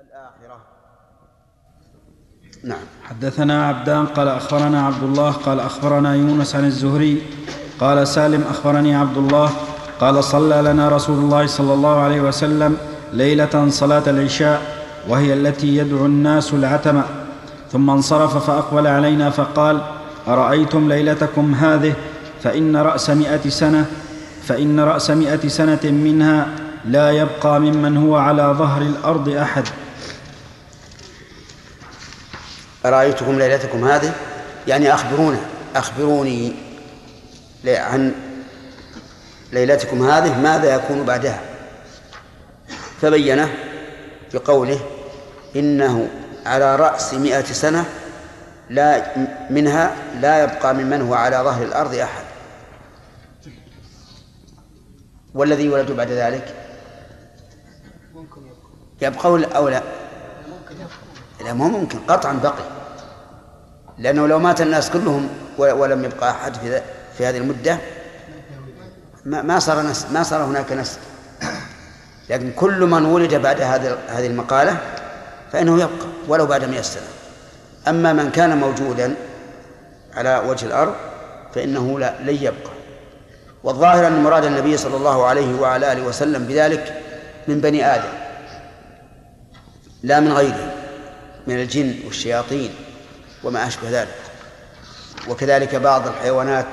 الآخرة. نعم. حدثنا عبدان قال أخبرنا عبد الله قال أخبرنا يونس عن الزهري قال سالم أخبرني عبد الله قال صلى لنا رسول الله صلى الله عليه وسلم ليلة صلاة العشاء وهي التي يدعو الناس العتمة ثم انصرف فأقبل علينا فقال أرأيتم ليلتكم هذه؟ فإن رأس مئة سنة فإن رأس مئة سنة منها لا يبقى ممن هو على ظهر الأرض أحد. أرأيتكم ليلتكم هذه؟ يعني أخبرونا أخبروني عن ليلتكم هذه ماذا يكون بعدها. فبينه بقوله إنه على رأس مئة سنة لا منها لا يبقى ممن هو على ظهر الأرض أحد. والذي يولد بعد ذلك؟ يبقى أو لا لا مو ممكن قطعا بقي. لأنه لو مات الناس كلهم ولم يبقى أحد في, في هذه المدة ما صار نسل ما صار هناك نسل. لكن كل من ولد بعد هذه هذه المقالة فإنه يبقى ولو بعد مئة سنة. أما من كان موجودا على وجه الأرض فإنه لا لن يبقى. والظاهر أن مراد النبي صلى الله عليه وعلى آله وسلم بذلك من بني آدم لا من غيره. من الجن والشياطين وما أشبه ذلك. وكذلك بعض الحيوانات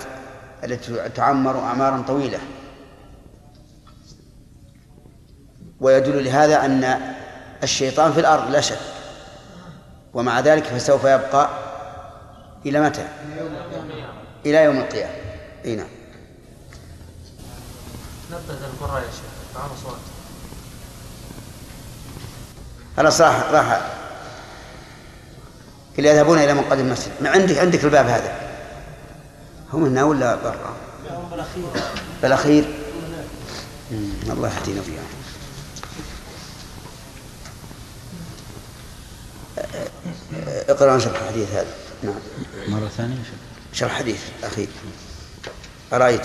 التي تعمر أعمارا طويلة. ويدل لهذا أن الشيطان في الأرض لا شك. ومع ذلك فسوف يبقى إلى متى؟ إلى يوم القيامة. أي نعم. نبذ القراء يا شيخ. تعالى صوت خلاص راح راح. اللي يذهبون إلى منقذ المسجد. ما عندك عندك الباب هذا. هم هنا ولا برا؟ بالأخير. بالأخير. الله يهدينا فيها. اقرأ شرح الحديث هذا. نعم. مرة ثانية شرح حديث أخير. أرأيت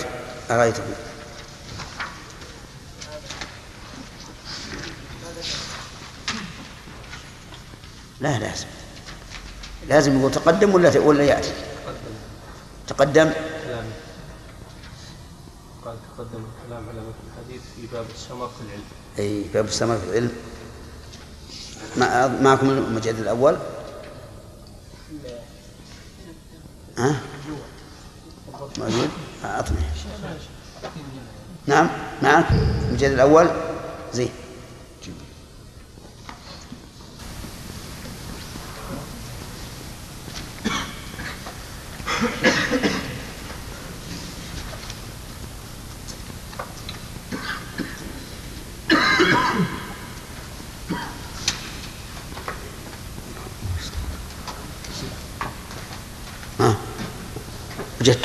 أرأيتم لا لازم لازم يقول تقدم ولا ولا يأتي؟ تقدم. كلام قال تقدم الكلام على مثل الحديث في باب السمر في العلم. إي باب السمر في العلم. معكم المجلد الأول. ها؟ موجود؟ أعطني نعم معك. المجلد الأول. زين.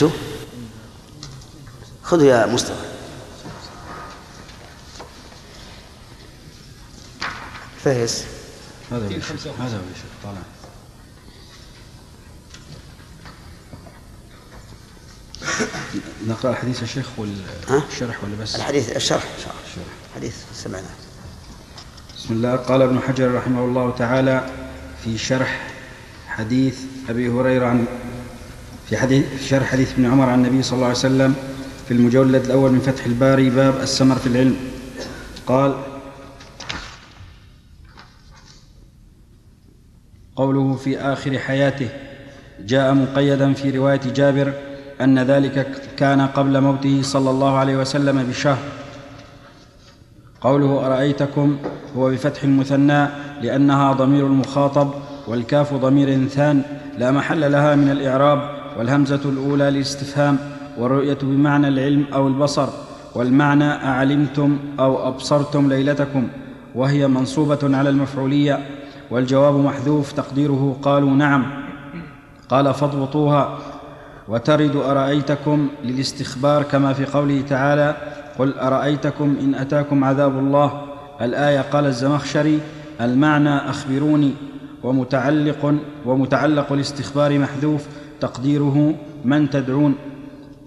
وجدته خذه يا مصطفى. فهس هذا هو هذا هو طالع. نقرأ الحديث الشيخ والشرح ولا بس؟ الحديث الشرح. حديث سمعنا. بسم الله. قال ابن حجر رحمه الله تعالى في شرح حديث أبي هريرة عن في حديث في شرح حديث ابن عمر عن النبي صلى الله عليه وسلم في المجلد الأول من فتح الباري باب السمر في العلم. قال قوله في آخر حياته جاء مقيدا في رواية جابر أن ذلك كان قبل موته صلى الله عليه وسلم بشهر. قوله أرأيتكم؟ هو بفتح المثنى لأنها ضمير المخاطب والكاف ضمير ثان لا محل لها من الإعراب والهمزة الأولى للاستفهام والرؤية بمعنى العلم أو البصر والمعنى أعلمتم أو أبصرتم ليلتكم وهي منصوبة على المفعولية والجواب محذوف تقديره قالوا نعم قال فاضبطوها وترد أرأيتكم للاستخبار كما في قوله تعالى قل أرأيتكم إن أتاكم عذاب الله الآية قال الزمخشري المعنى أخبروني ومتعلق ومتعلق الاستخبار محذوف تقديره من تدعون؟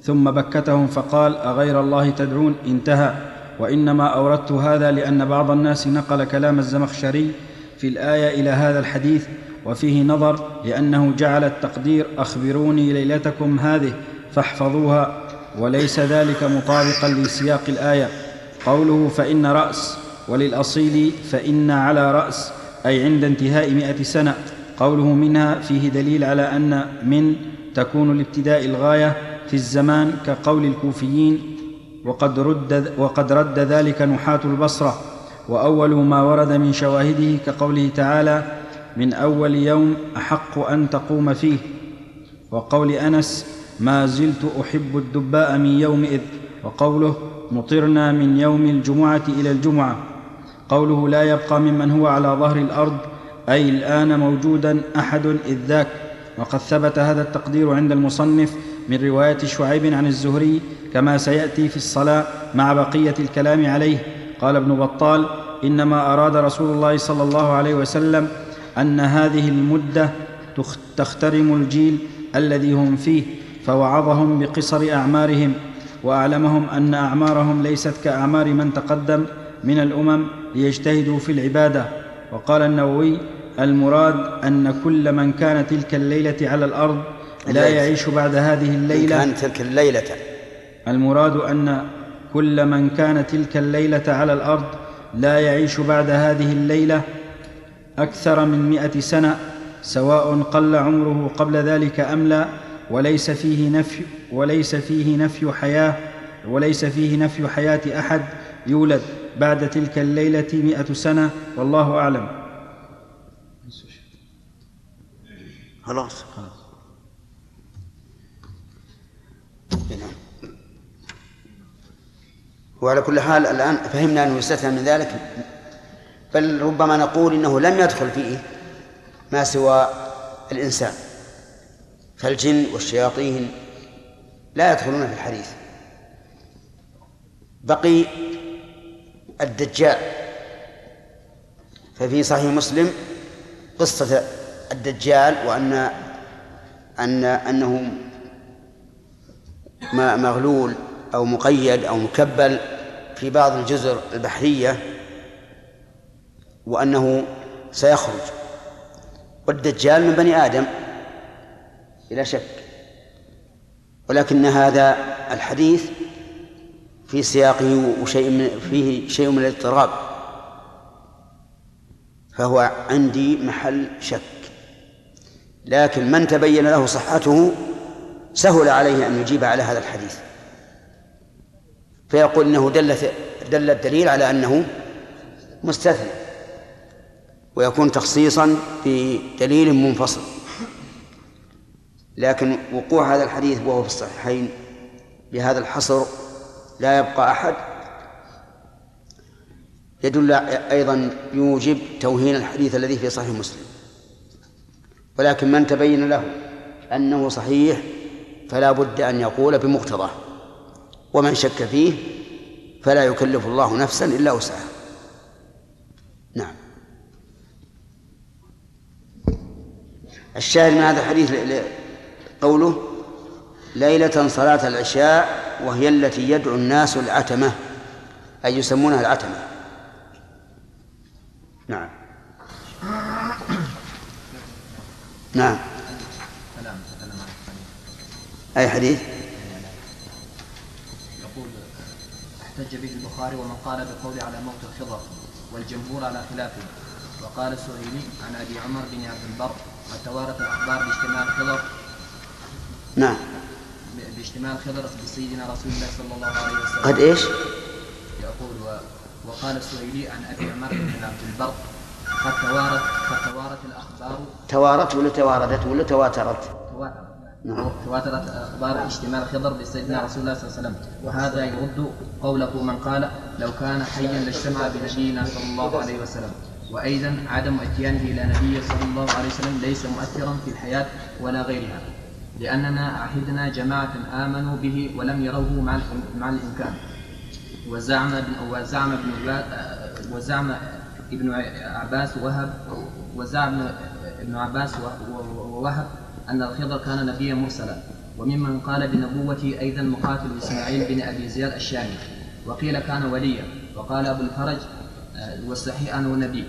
ثم بكتهم فقال أغير الله تدعون؟ انتهى. وإنما أوردت هذا لأن بعض الناس نقل كلام الزمخشري في الآية إلى هذا الحديث وفيه نظر لأنه جعل التقدير أخبروني ليلتكم هذه فاحفظوها وليس ذلك مطابقا لسياق الآية. قوله فإن رأس وللأصيل فإن على رأس أي عند انتهاء مائه سنة. قوله منها فيه دليل على أن من تكون لابتداء الغاية في الزمان كقول الكوفيين وقد رد, وقد رد ذلك نحاة البصرة وأول ما ورد من شواهده كقوله تعالى من أول يوم أحق أن تقوم فيه وقول أنس ما زلت أحب الدباء من يومئذ وقوله مطرنا من يوم الجمعة إلى الجمعة قوله لا يبقى ممن هو على ظهر الأرض أي الآن موجودا أحد إذ ذاك. وقد ثبت هذا التقدير عند المصنف من رواية شعيب عن الزهري كما سيأتي في الصلاة مع بقية الكلام عليه. قال ابن بطال إنما أراد رسول الله صلى الله عليه وسلم أن هذه المدة تخترم الجيل الذي هم فيه فوعظهم بقصر أعمارهم وأعلمهم أن أعمارهم ليست كأعمار من تقدم من الأمم ليجتهدوا في العبادة. وقال النووي المراد أن كل من كان تلك الليلة على الأرض لا يعيش بعد هذه الليلة. كان تلك الليلة. المراد أن كل من كان تلك الليلة على الأرض لا يعيش بعد هذه الليلة أكثر من مائه سنة سواء قل عمره قبل ذلك أم لا وليس فيه نفي وليس فيه نفي حياة وليس فيه نفي حياة أحد يولد بعد تلك الليلة مائه سنة والله أعلم. خلاص. وعلى كل حال الآن فهمنا أنه يستثنى من ذلك بل ربما نقول إنه لم يدخل فيه ما سوى الإنسان فالجن والشياطين لا يدخلون في الحديث. بقي الدجال ففي صحيح مسلم قصة الدجال وأن أن أنه مغلول أو مقيد أو مكبل في بعض الجزر البحرية وأنه سيخرج. والدجال من بني آدم بلا شك. ولكن هذا الحديث في سياقه وشيء من فيه شيء من الاضطراب. فهو عندي محل شك. لكن من تبين له صحته سهل عليه أن يجيب على هذا الحديث. فيقول إنه دل دل الدليل على أنه مستثنى ويكون تخصيصا بدليل منفصل. لكن وقوع هذا الحديث وهو في الصحيحين بهذا الحصر لا يبقى أحد. يدل أيضا يوجب توهين الحديث الذي في صحيح مسلم. ولكن من تبين له أنه صحيح فلا بد أن يقول بمقتضاه. ومن شك فيه فلا يكلف الله نفسا إلا وسعها. نعم. الشاهد من هذا الحديث قوله ليلة صلاة العشاء وهي التي يدعو الناس العتمة أي يسمونها العتمة نعم نعم. أي حديث؟ احتج به البخاري ومن قال بقول على موت الخضر والجمهور على خلافه وقال السهيلي عن أبي عمر بن عبد البر قد توارث الأخبار باجتماع الخضر نعم. باجتماع الخضر بسيدنا رسول الله صلى الله عليه وسلم. قد إيش؟ يقول و... وقال السهيلي عن أبي عمر بن عبد البر. قد توارث قد توارث الاخبار توارت ولا تواردت ولا تواترت؟ تواترت. نعم. تواترت أخبار اشتمال خضر بسيدنا رسول الله صلى الله عليه وسلم. وهذا يرد قوله من قال لو كان حيا لاجتمع بنبينا صلى الله عليه وسلم. وأيضا عدم إتيانه إلى نبي صلى الله عليه وسلم ليس مؤثرا في الحياة ولا غيرها. لأننا عهدنا جماعة آمنوا به ولم يروه مع مع الإمكان. وزعم ابن وزعم ابن وزعم ابن عباس وهب وزعم ابن عباس ووهب أن الخضر كان نبيا مرسلا وممن قال بنبوته أيضا مقاتل إسماعيل بن أبي زياد الشامي. وقيل كان وليا وقال أبو الفرج آه، والصحيح أنه نبي.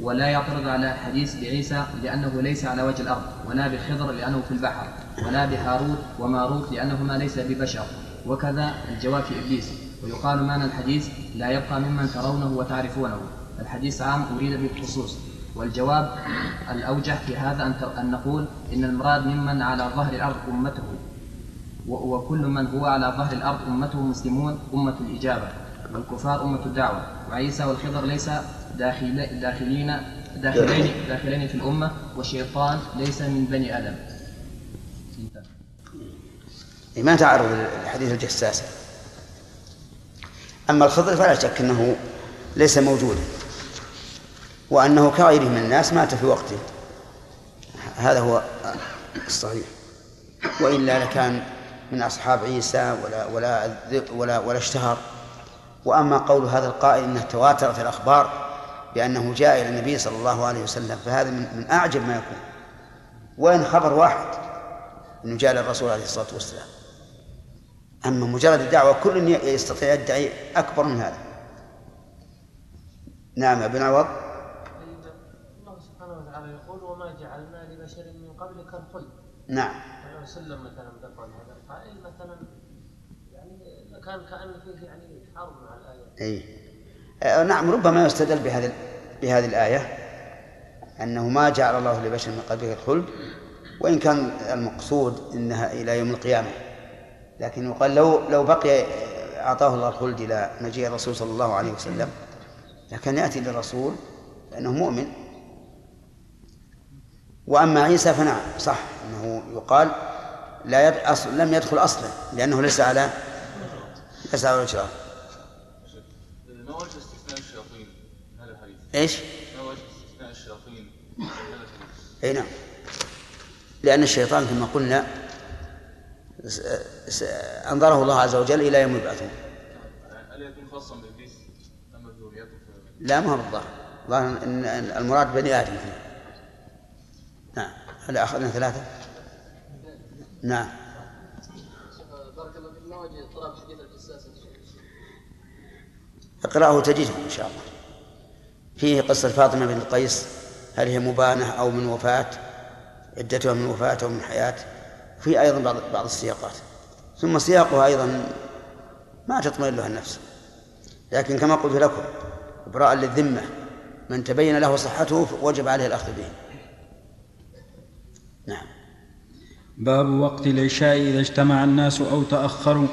ولا يعترض على حديث بعيسى لأنه ليس على وجه الأرض ولا بخضر لأنه في البحر ولا بهاروت وماروت لأنهما ليس ببشر. وكذا الجواب في إبليس. ويقال معنى الحديث لا يبقى ممن ترونه وتعرفونه. الحديث عام أريد بالخصوص والجواب الأوجح في هذا أن نقول إن المراد ممن على ظهر الأرض أمته وكل من هو على ظهر الأرض أمته مسلمون أمة الإجابة والكفار أمة الدعوة وعيسى والخضر ليس داخل داخلين داخلين داخلين في الأمة والشيطان ليس من بني آدم. ما تعرض الحديث الجساس أما الخضر فلا شك أنه ليس موجودا. وأنه كغيره من الناس مات في وقته. هذا هو الصحيح. وإلا لكان من أصحاب عيسى ولا ولا ولا ولا اشتهر. وأما قول هذا القائل أنه تواترت الأخبار بأنه جاء إلى النبي صلى الله عليه وسلم فهذا من, من أعجب ما يكون. وين خبر واحد أنه جاء للرسول عليه الصلاة والسلام؟ أما مجرد الدعوة كل يستطيع يدعي أكبر من هذا. نعم ابن عوض الله سبحانه وتعالى يقول وما جعلنا لبشر من قبلك الخلد نعم. فلو سلم مثلا ذكر هذا القائل مثلا يعني كان كأن فيه يعني حرب مع الآية. أي آه، نعم ربما يستدل بهذه بهذه الآية أنه ما جعل الله لبشر من قبلك الخلد وإن كان المقصود أنها إلى يوم القيامة. لكن يقال لو لو بقي أعطاه الله الخلد إلى مجيء الرسول صلى الله عليه وسلم لكان يأتي للرسول لأنه مؤمن. وأما عيسى فنعم صح. أنه يقال لا يد... أصل... لم يدخل أصلا لأنه ليس على ليس على الإجرام ما وجه استثناء الشياطين؟ هذا الحديث؟ إيش؟ ما وجه استثناء الشياطين؟ هذا الحديث؟ إي نعم. لأن الشيطان كما قلنا أنظره الله عز وجل إلى يوم يبعثون. هل يكون خاصا لا ما هو بالظاهر الظاهر ان المراد بني آدم هنا نعم. هل أخذنا ثلاثة؟ نعم. بارك الله فيك ما اقرأه تجده إن شاء الله. فيه قصة فاطمة بنت قيس هل هي مبانة أو من وفاة؟ عدتها من وفاة أو من حياة؟ في أيضا بعض بعض السياقات. ثم سياقها أيضا ما تطمئن له النفس. لكن كما قلت لكم إبراء للذمة من تبين له صحته وجب عليه الأخذ به. نعم. باب وقت العشاء إذا اجتمع الناس أو تأخروا.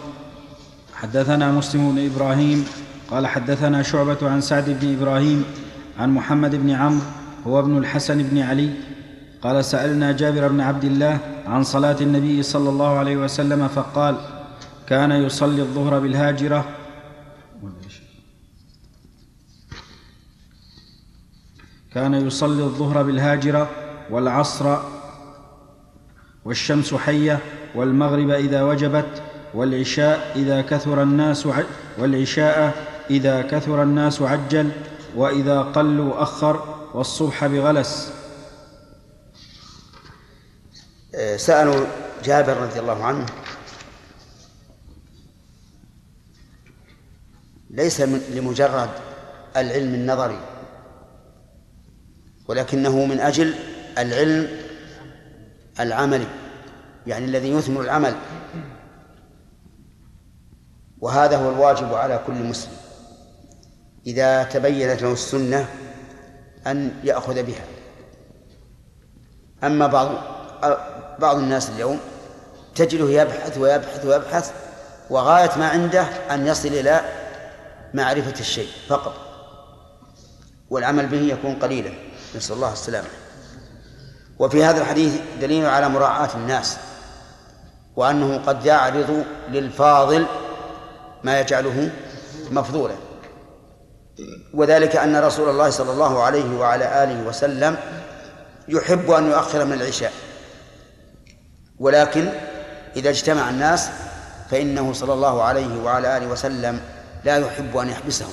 حدثنا مسلم بن إبراهيم قال حدثنا شعبة عن سعد بن إبراهيم عن محمد بن عمرو هو ابن الحسن بن علي قال سألنا جابر بن عبد الله عن صلاة النبي صلى الله عليه وسلم فقال كان يصلي الظهر بالهاجرة. كان يصلي الظهر بالهاجرة والعصر والشمس حية والمغرب إذا وجبت والعشاء إذا كثر الناس والعشاء إذا كثر الناس عجل وإذا قلوا أخر والصبح بغلس. سألوا جابر رضي الله عنه ليس لمجرد العلم النظري ولكنه من أجل العلم العملي يعني الذي يثمر العمل. وهذا هو الواجب على كل مسلم. إذا تبينت له السنة أن يأخذ بها. أما بعض بعض الناس اليوم تجده يبحث ويبحث ويبحث وغاية ما عنده أن يصل إلى معرفة الشيء فقط. والعمل به يكون قليلا. نسأل الله السلامة. وفي هذا الحديث دليل على مراعاة الناس وأنه قد يعرض للفاضل ما يجعله مفضولا. وذلك أن رسول الله صلى الله عليه وعلى آله وسلم يحب أن يؤخر من العشاء. ولكن إذا اجتمع الناس فإنه صلى الله عليه وعلى آله وسلم لا يحب أن يحبسهم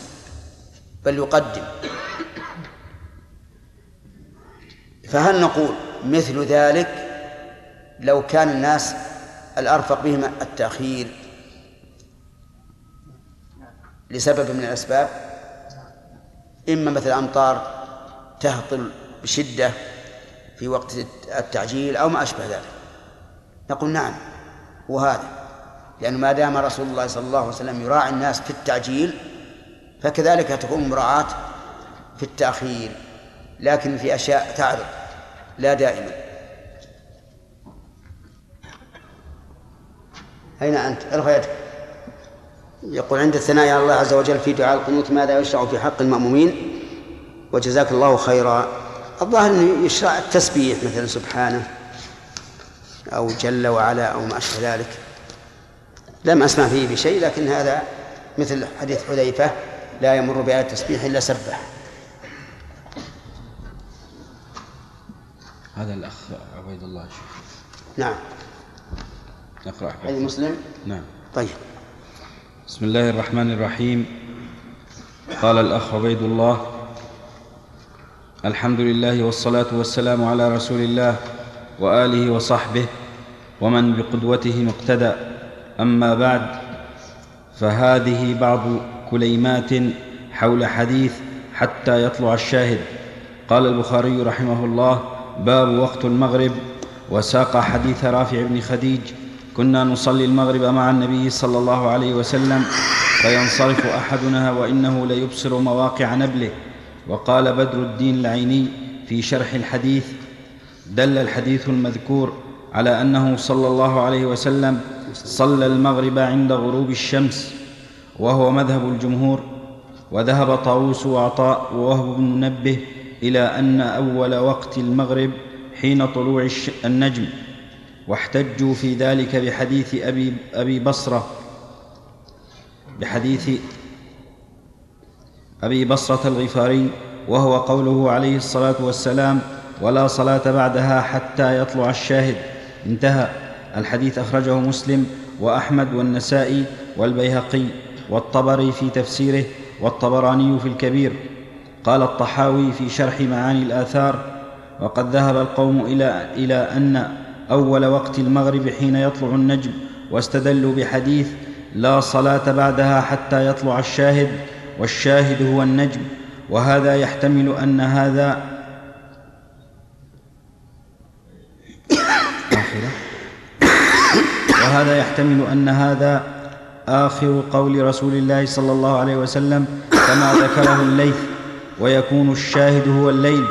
بل يقدم. فهل نقول مثل ذلك لو كان الناس الأرفق بهم التأخير لسبب من الأسباب إما مثل أمطار تهطل بشدة في وقت التعجيل أو ما أشبه ذلك. نقول نعم وهذا لأنه ما دام رسول الله صلى الله عليه وسلم يراعي الناس في التعجيل فكذلك تكون مراعاة في التأخير. لكن في أشياء تعرض. لا دائما. أين أنت؟ ارفع يدك يقول عند الثناء على الله عز وجل في دعاء القنوت ماذا يشرع في حق المأمومين؟ وجزاك الله خيرا. الظاهر أنه يشرع التسبيح مثلا سبحانه أو جل وعلا أو ما أشبه ذلك. لم أسمع فيه بشيء لكن هذا مثل حديث حذيفة لا يمر بآية التسبيح إلا سبح. هذا الأخ عبيد الله شيخ. نعم. نقرأ. أي مسلم؟ نعم. طيب. بسم الله الرحمن الرحيم. قال الأخ عبيد الله الحمد لله والصلاة والسلام على رسول الله وآله وصحبه ومن بقدوته مقتدى. أما بعد فهذه بعض كليمات حول حديث حتى يطلع الشاهد. قال البخاري رحمه الله باب وقت المغرب وساق حديث رافع بن خديج كنا نصلي المغرب مع النبي صلى الله عليه وسلم فينصرف أحدنا وإنه ليبصر مواقع نبله. وقال بدر الدين العيني في شرح الحديث دل الحديث المذكور على أنه صلى الله عليه وسلم صلى المغرب عند غروب الشمس وهو مذهب الجمهور وذهب طاووس وعطاء ووهب بن منبه إلى أن أول وقت المغرب حين طلوع النجم. واحتجوا في ذلك بحديث أبي, أبي بصرة. بحديث أبي بصرة الغفاري وهو قوله عليه الصلاة والسلام ولا صلاة بعدها حتى يطلع الشاهد. انتهى. الحديث أخرجه مسلم وأحمد والنسائي والبيهقي والطبري في تفسيره والطبراني في الكبير. قال الطحاوي في شرح معاني الآثار وقد ذهب القوم إلى, إلى أن أول وقت المغرب حين يطلع النجم واستدلوا بحديث لا صلاة بعدها حتى يطلع الشاهد والشاهد هو النجم. وهذا يحتمل أن هذا وهذا يحتمل أن هذا آخر قول رسول الله صلى الله عليه وسلم كما ذكره الليث. ويكون الشاهد هو الليل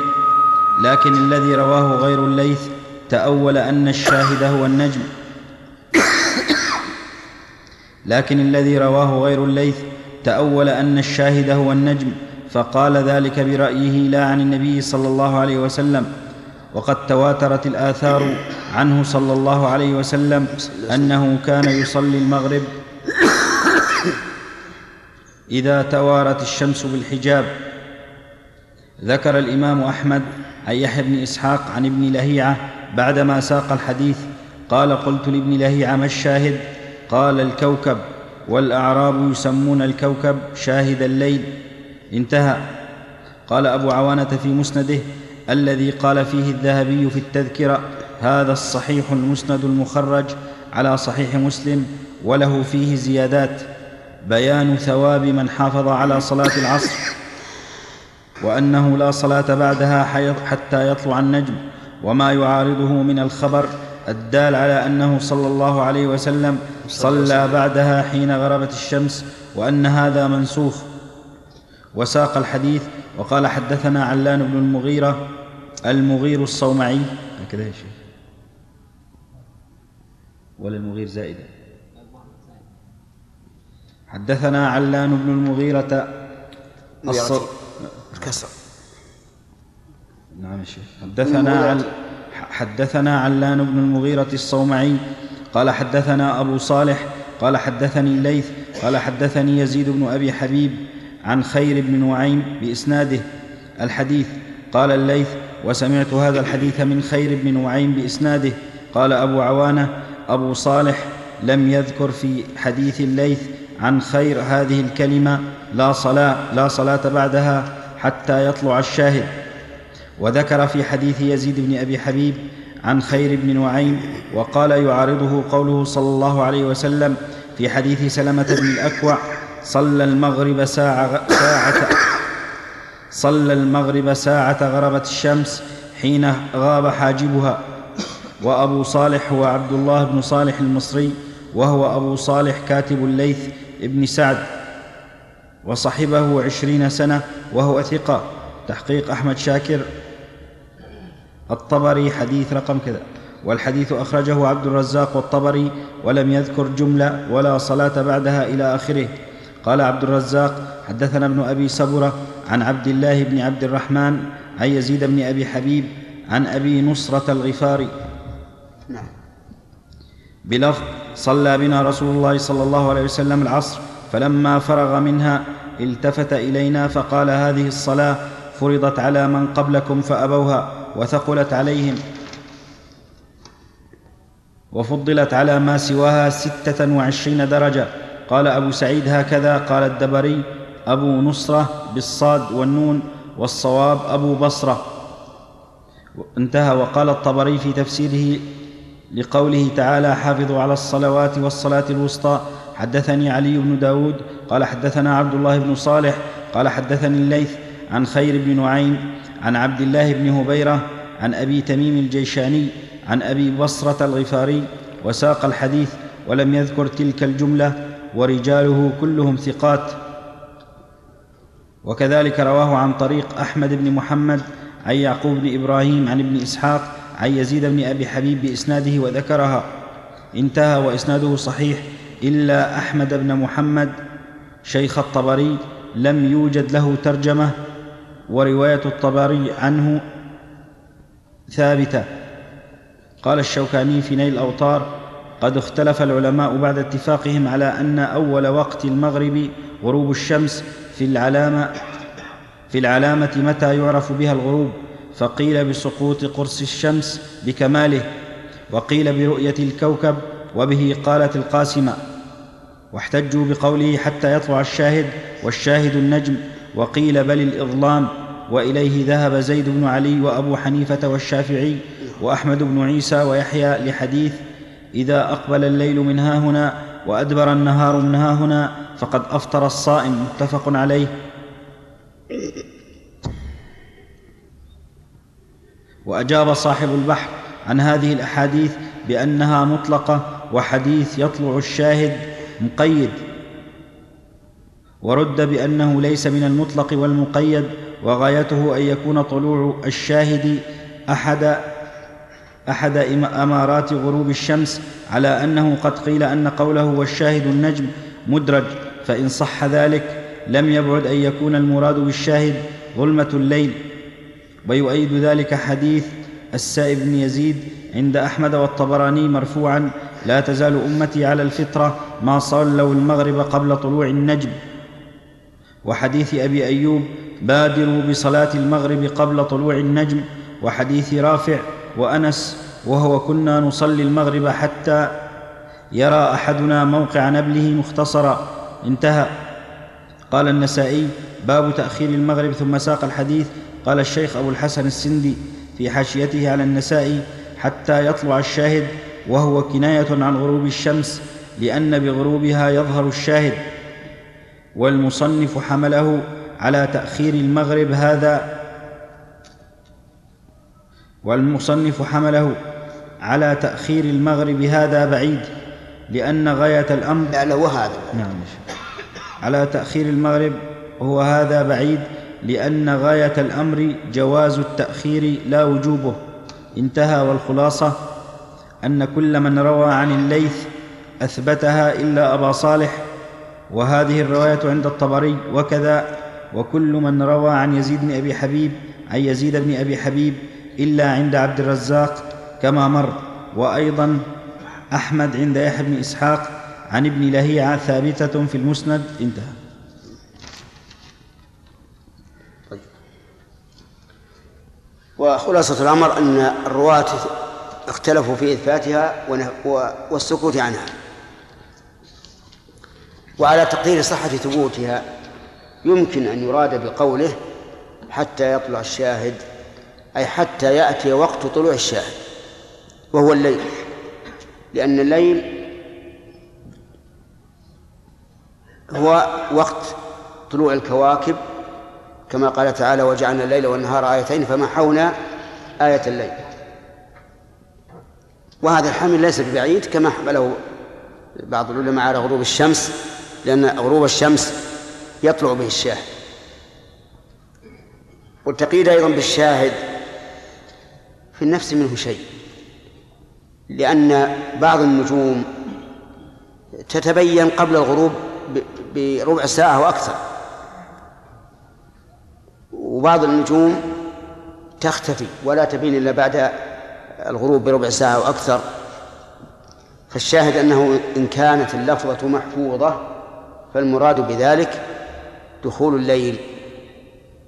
لكن الذي رواه غير الليث تأول أن الشاهد هو النجم. لكن الذي رواه غير الليث تأول أن الشاهد هو النجم فقال ذلك برأيه لا عن النبي صلى الله عليه وسلم. وقد تواترت الآثار عنه صلى الله عليه وسلم أنه كان يصلي المغرب إذا توارت الشمس بالحجاب. ذكر الإمام أحمد عن يحيى بن إسحاق عن ابن لهيعة بعدما ساق الحديث قال قلت لابن لهيعة ما الشاهد؟ قال الكوكب والأعراب يسمون الكوكب شاهد الليل. انتهى. قال أبو عوانة في مسنده الذي قال فيه الذهبي في التذكرة هذا الصحيح المسند المخرج على صحيح مسلم وله فيه زيادات. بيان ثواب من حافظ على صلاة العصر. وأنه لا صلاة بعدها حتى يطلع النجم وما يعارضه من الخبر الدال على أنه صلى الله عليه وسلم صلى بعدها حين غربت الشمس وأن هذا منسوخ. وساق الحديث وقال حدثنا علان بن المغيرة المغير الصومعي. هكذا يا شيخ. ولا المغير زائدة. حدثنا علان بن المغيرة الصر الكسر نعم شيخ. حدثنا حدثنا علان بن المغيرة الصومعي قال حدثنا أبو صالح قال حدثني الليث قال حدثني يزيد بن أبي حبيب عن خير بن نعيم بإسناده. الحديث قال الليث وسمعت هذا الحديث من خير بن نعيم بإسناده. قال أبو عوانة أبو صالح لم يذكر في حديث الليث عن خير هذه الكلمة لا صلاة لا صلاة بعدها حتى يطلع الشاهد. وذكر في حديث يزيد بن أبي حبيب عن خير بن نعيم وقال يعارضه قوله صلى الله عليه وسلم في حديث سلمة بن الأكوع صلى المغرب ساعة, ساعة صلى المغرب ساعة غربت الشمس حين غاب حاجبها. وأبو صالح هو عبد الله بن صالح المصري وهو أبو صالح كاتب الليث ابن سعد. وصحبه عشرين سنة وهو ثقة. تحقيق أحمد شاكر. الطبري حديث رقم كذا. والحديث أخرجه عبد الرزاق والطبري ولم يذكر جملة ولا صلاة بعدها إلى آخره. قال عبد الرزاق حدثنا ابن أبي سبرة عن عبد الله بن عبد الرحمن عن يزيد بن أبي حبيب عن أبي نصرة الغفاري. نعم. بلفظ صلى بنا رسول الله صلى الله عليه وسلم العصر فلما فرغ منها التفت إلينا فقال هذه الصلاة فرضت على من قبلكم فأبوها وثقلت عليهم وفضلت على ما سواها ستة وعشرين درجة. قال أبو سعيد هكذا قال الدبري أبو نصرة بالصاد والنون والصواب أبو بصرة. انتهى. وقال الطبري في تفسيره لقوله تعالى حافظوا على الصلوات والصلاة الوسطى. حدثني علي بن داود قال حدثنا عبد الله بن صالح قال حدثني الليث عن خير بن نعيم عن عبد الله بن هبيرة عن أبي تميم الجيشاني عن أبي بصرة الغفاري وساق الحديث ولم يذكر تلك الجملة ورجاله كلهم ثقات. وكذلك رواه عن طريق أحمد بن محمد عن يعقوب بن إبراهيم عن ابن إسحاق عن يزيد بن أبي حبيب بإسناده وذكرها. انتهى وإسناده صحيح إلا أحمد بن محمد شيخ الطبري لم يوجد له ترجمة ورواية الطبري عنه ثابتة. قال الشوكاني في نيل الأوطار قد اختلف العلماء بعد اتفاقهم على أن أول وقت المغرب غروب الشمس في العلامة في العلامة متى يعرف بها الغروب فقيل بسقوط قرص الشمس بكماله وقيل برؤية الكوكب وبه قالت القاسمة. واحتجوا بقوله حتى يطلع الشاهد والشاهد النجم وقيل بل الإظلام. وإليه ذهب زيد بن علي وأبو حنيفة والشافعي وأحمد بن عيسى ويحيى لحديث إذا أقبل الليل من ها هنا وأدبر النهار من ها هنا فقد أفطر الصائم. متفق عليه. وأجاب صاحب البحر عن هذه الأحاديث بأنها مطلقة وحديث يطلع الشاهد. مقيد. ورد بأنه ليس من المطلق والمقيد وغايته أن يكون طلوع الشاهد أحد أحد إمارات غروب الشمس على أنه قد قيل أن قوله والشاهد النجم مدرج فإن صح ذلك لم يبعد أن يكون المراد بالشاهد ظلمة الليل. ويؤيد ذلك حديث السائب بن يزيد عند أحمد والطبراني مرفوعا لا تزال أمتي على الفطرة ما صلوا المغرب قبل طلوع النجم. وحديث أبي أيوب بادروا بصلاة المغرب قبل طلوع النجم. وحديث رافع وأنس وهو كنا نصلي المغرب حتى يرى أحدنا موقع نبله مختصرا. انتهى. قال النسائي باب تأخير المغرب ثم ساق الحديث. قال الشيخ أبو الحسن السندي في حاشيته على النسائي حتى يطلع الشاهد وهو كناية عن غروب الشمس لأن بغروبها يظهر الشاهد. والمصنف حمله على تأخير المغرب هذا. والمصنف حمله على تأخير المغرب هذا بعيد لأن غاية الأمر لا هو هذا. نعم. على تأخير المغرب هو هذا بعيد لأن غاية الأمر جواز التأخير لا وجوبه. انتهى والخلاصة أن كل من روى عن الليث أثبتها إلا أبا صالح وهذه الرواية عند الطبري وكذا وكل من روى عن يزيد بن أبي حبيب عن يزيد بن أبي حبيب إلا عند عبد الرزاق كما مر. وأيضا أحمد عند يحيى بن إسحاق عن ابن لهيعة ثابتة في المسند. انتهى. وخلاصة الأمر أن الرواة اختلفوا في إثباتها والسكوت عنها. وعلى تقدير صحة ثبوتها يمكن أن يراد بقوله حتى يطلع الشاهد أي حتى يأتي وقت طلوع الشاهد وهو الليل. لأن الليل هو وقت طلوع الكواكب كما قال تعالى وجعلنا الليل والنهار آيتين فمحونا آية الليل. وهذا الحمل ليس ببعيد كما حمله بعض العلماء على غروب الشمس لأن غروب الشمس يطلع به الشاهد. والتقييد أيضا بالشاهد في النفس منه شيء لأن بعض النجوم تتبين قبل الغروب بربع ساعة وأكثر وبعض النجوم تختفي ولا تبين إلا بعد الغروب بربع ساعة وأكثر فالشاهد أنه إن كانت اللفظة محفوظة فالمراد بذلك دخول الليل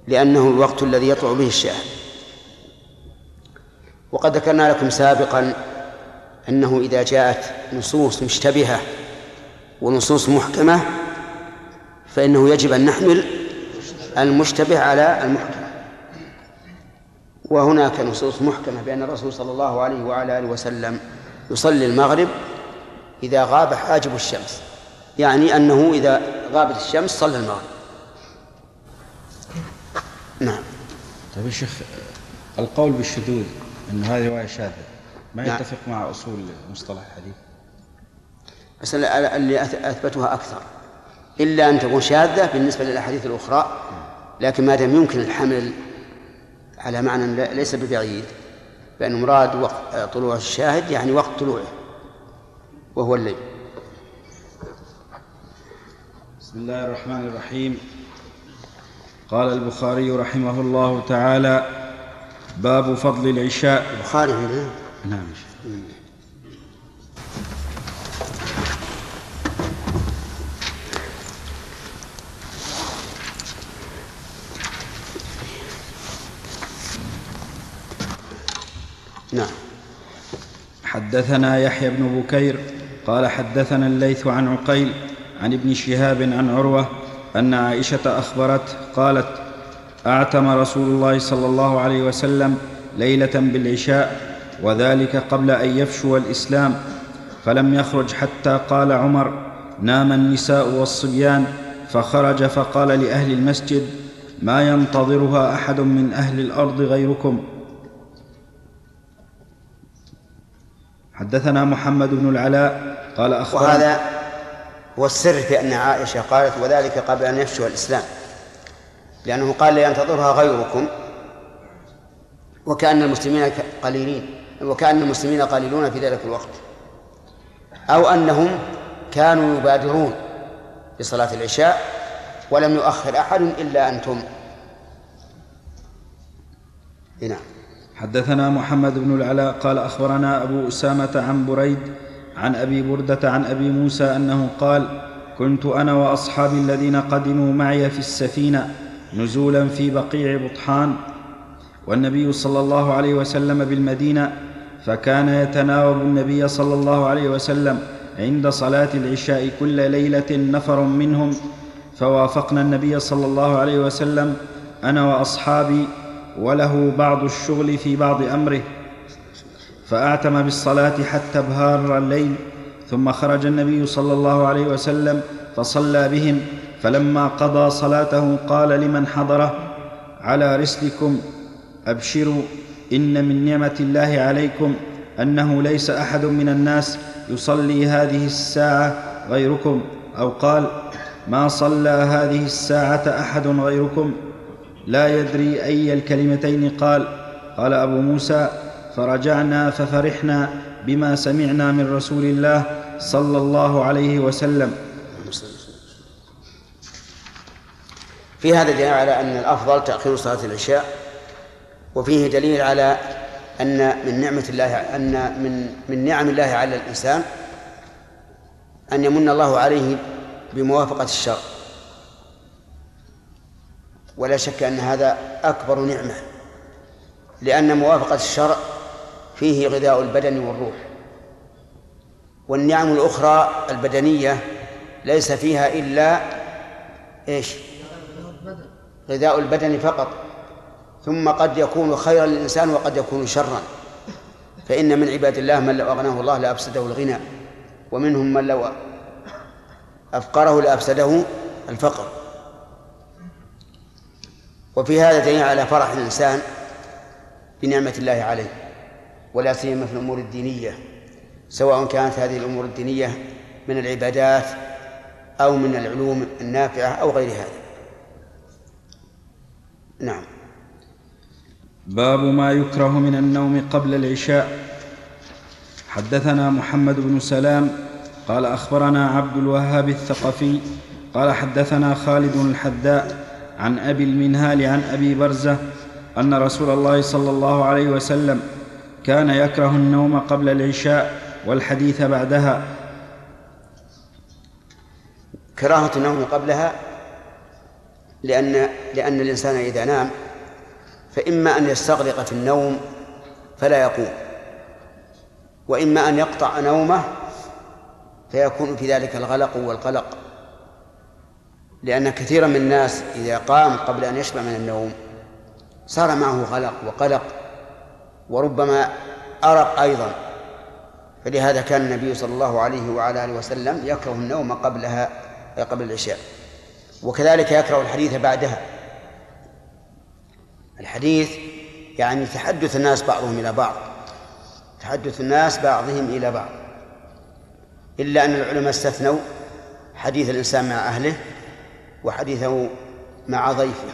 لأنه الوقت الذي يطلع به الشاهد. وقد ذكرنا لكم سابقا أنه إذا جاءت نصوص مشتبهة ونصوص محكمة فإنه يجب أن نحمل المشتبه على المحكم. وهناك نصوص محكمة بأن الرسول صلى الله عليه وعلى آله وسلم يصلي المغرب إذا غاب حاجب الشمس. يعني أنه إذا غابت الشمس صلى المغرب. نعم. طيب يا شيخ القول بالشذوذ أن هذه رواية شاذة ما نعم. يتفق مع أصول مصطلح الحديث؟ بس اللي أث- أثبتها أكثر. إلا أن تكون شاذة بالنسبة للأحاديث الأخرى لكن ما دام يمكن الحمل على معنى ليس ببعيد فإن مراد وقت طلوع الشاهد يعني وقت طلوعه وهو الليل. بسم الله الرحمن الرحيم. قال البخاري رحمه الله تعالى باب فضل العشاء. البخاري نعم نعم. حدثنا يحيى بن بكير قال حدثنا الليث عن عقيل عن ابن شهاب عن عروة أن عائشة أخبرت قالت أعتم رسول الله صلى الله عليه وسلم ليلة بالعشاء وذلك قبل أن يفشو الإسلام فلم يخرج حتى قال عمر نام النساء والصبيان فخرج فقال لأهل المسجد ما ينتظرها أحد من أهل الأرض غيركم. حدثنا محمد بن العلاء قال أخبرنا وهذا هو السر في أن عائشة قالت وذلك قبل أن يفشو الإسلام. لأنه قال لينتظرها غيركم وكأن المسلمين قليلين وكأن المسلمين قليلون في ذلك الوقت. أو أنهم كانوا يبادرون بصلاة العشاء ولم يؤخر أحد إلا أنتم. نعم. حدثنا محمد بن العلاء قال أخبرنا أبو أسامة عن بريد عن أبي بردة عن أبي موسى أنه قال كنت أنا وأصحابي الذين قدموا معي في السفينة نزولا في بقيع بطحان والنبي صلى الله عليه وسلم بالمدينة فكان يتناوب النبي صلى الله عليه وسلم عند صلاة العشاء كل ليلة نفر منهم فوافقنا النبي صلى الله عليه وسلم أنا وأصحابي وله بعض الشغل في بعض أمره فأعتم بالصلاة حتى بهار الليل ثم خرج النبي صلى الله عليه وسلم فصلى بهم فلما قضى صلاته قال لمن حضره على رسلكم أبشروا إن من نعمة الله عليكم أنه ليس أحد من الناس يصلي هذه الساعة غيركم أو قال ما صلى هذه الساعة أحد غيركم؟ لا يدري أي الكلمتين قال قال أبو موسى فرجعنا ففرحنا بما سمعنا من رسول الله صلى الله عليه وسلم. في هذا دليل على أن الأفضل تأخير صلاة العشاء وفيه دليل على أن من نعمة الله أن من من نعم الله على الإنسان أن يمن الله عليه بموافقة الشرع. ولا شك أن هذا أكبر نعمة لأن موافقة الشرع فيه غذاء البدن والروح والنعم الأخرى البدنية ليس فيها إلا إيش؟ غذاء البدن فقط ثم قد يكون خيرا للإنسان وقد يكون شرا فإن من عباد الله من لو أغناه الله لأفسده الغنى ومنهم من لو أفقره لأفسده الفقر. وفي هذا دليل على فرح الإنسان بنعمة الله عليه ولا سيما في الأمور الدينية سواء كانت هذه الأمور الدينية من العبادات أو من العلوم النافعة أو غير هذا نعم. باب ما يكره من النوم قبل العشاء. حدثنا محمد بن سلام قال أخبرنا عبد الوهاب الثقفي قال حدثنا خالد الحداء عن أبي المنهال عن أبي برزة أن رسول الله صلى الله عليه وسلم كان يكره النوم قبل العشاء والحديث بعدها. كراهة النوم قبلها لأن لأن الإنسان إذا نام فإما أن يستغرق في النوم فلا يقوم وإما أن يقطع نومه فيكون في ذلك الغلق والقلق. لأن كثيرا من الناس إذا قام قبل أن يشبع من النوم صار معه غلق وقلق وربما أرق أيضا. فلهذا كان النبي صلى الله عليه وعلى آله وسلم يكره النوم قبلها قبل العشاء. وكذلك يكره الحديث بعدها. الحديث يعني تحدث الناس بعضهم إلى بعض تحدث الناس بعضهم إلى بعض. إلا أن العلماء استثنوا حديث الإنسان مع أهله وحديثه مع ضيفه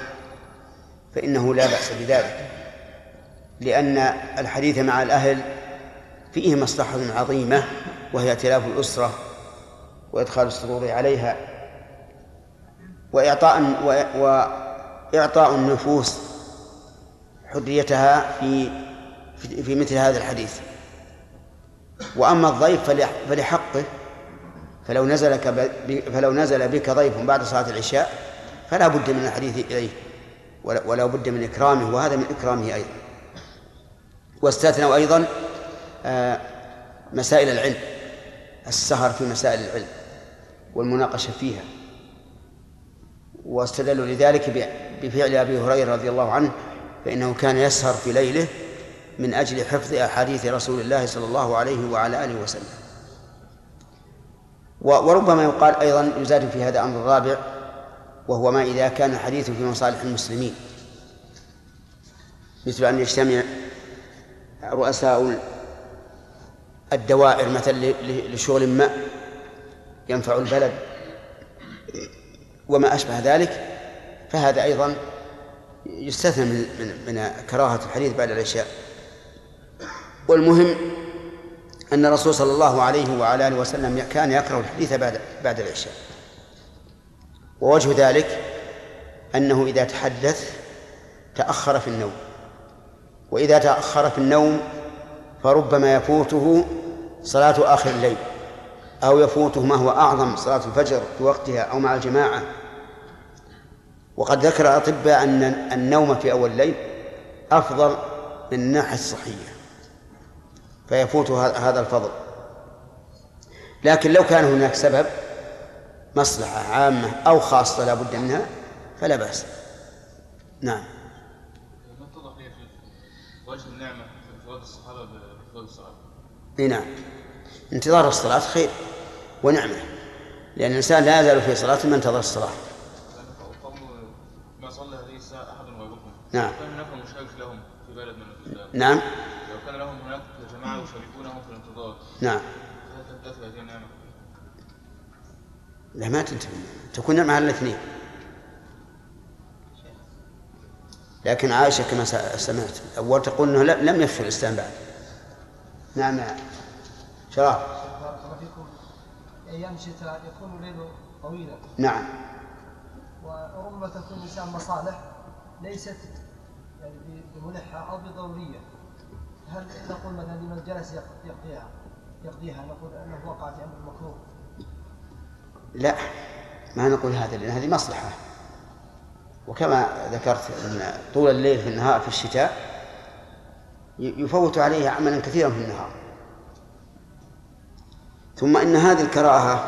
فإنه لا بأس بذلك لأن الحديث مع الأهل فيه مصلحة عظيمة وهي ائتلاف الأسرة وإدخال السرور عليها وإعطاء وإعطاء النفوس حريتها في في مثل هذا الحديث. وأما الضيف فلحقه فلو نزل فلو نزل بك ضيف بعد صلاة العشاء فلا بد من الحديث إليه ولا بد من إكرامه وهذا من إكرامه أيضا. واستثنوا أيضا آه، مسائل العلم السهر في مسائل العلم والمناقشة فيها. واستدلوا لذلك بفعل أبي هريرة رضي الله عنه فإنه كان يسهر في ليله من أجل حفظ أحاديث رسول الله صلى الله عليه وعلى آله وسلم. وربما يقال أيضا يزاد في هذا أمر رابع وهو ما إذا كان الحديث في مصالح المسلمين. مثل أن يجتمع رؤساء الدوائر مثلا لشغل ما ينفع البلد وما أشبه ذلك فهذا أيضا يستثنى من من, كراهة الحديث بعد العشاء. والمهم أن الرسول صلى الله عليه وعلى آله وسلم كان يكره الحديث بعد بعد العشاء. ووجه ذلك أنه إذا تحدث تأخر في النوم. وإذا تأخر في النوم فربما يفوته صلاة آخر الليل أو يفوته ما هو أعظم صلاة الفجر في وقتها أو مع الجماعة. وقد ذكر الأطباء أن النوم في أول الليل أفضل من الناحية الصحية فيفوت هذا الفضل. لكن لو كان هناك سبب مصلحة عامة أو خاصة لا بد منها فلا بأس. نعم. النعمة الصحابة الصلاة إي نعم. انتظار الصلاة خير ونعمة. لأن الإنسان لا يزال في صلاة ما انتظر الصلاة. نعم كان هناك مشارك لهم في بلد من نعم لو كان لهم هناك جماعة يشاركونهم في الانتظار نعم؟ لا ما تنتهي تكون نعمة على الاثنين. لكن عائشة كما سمعت أول تقول أنه لم يفشل الإسلام بعد. نعم نعم. شراب. أيام الشتاء يكون الليل طويلا. نعم. وربما تكون الإنسان مصالح ليست يعني بملحة أو بضرورية. هل نقول مثلا لمن جلس يقضيها؟ يقضيها نقول أنه وقع في أمر مكروه. لا ما نقول هذا لأن هذه مصلحة. وكما ذكرت أن طول الليل في النهار في الشتاء يفوت عليه عملا كثيرا في النهار. ثم إن هذه الكراهة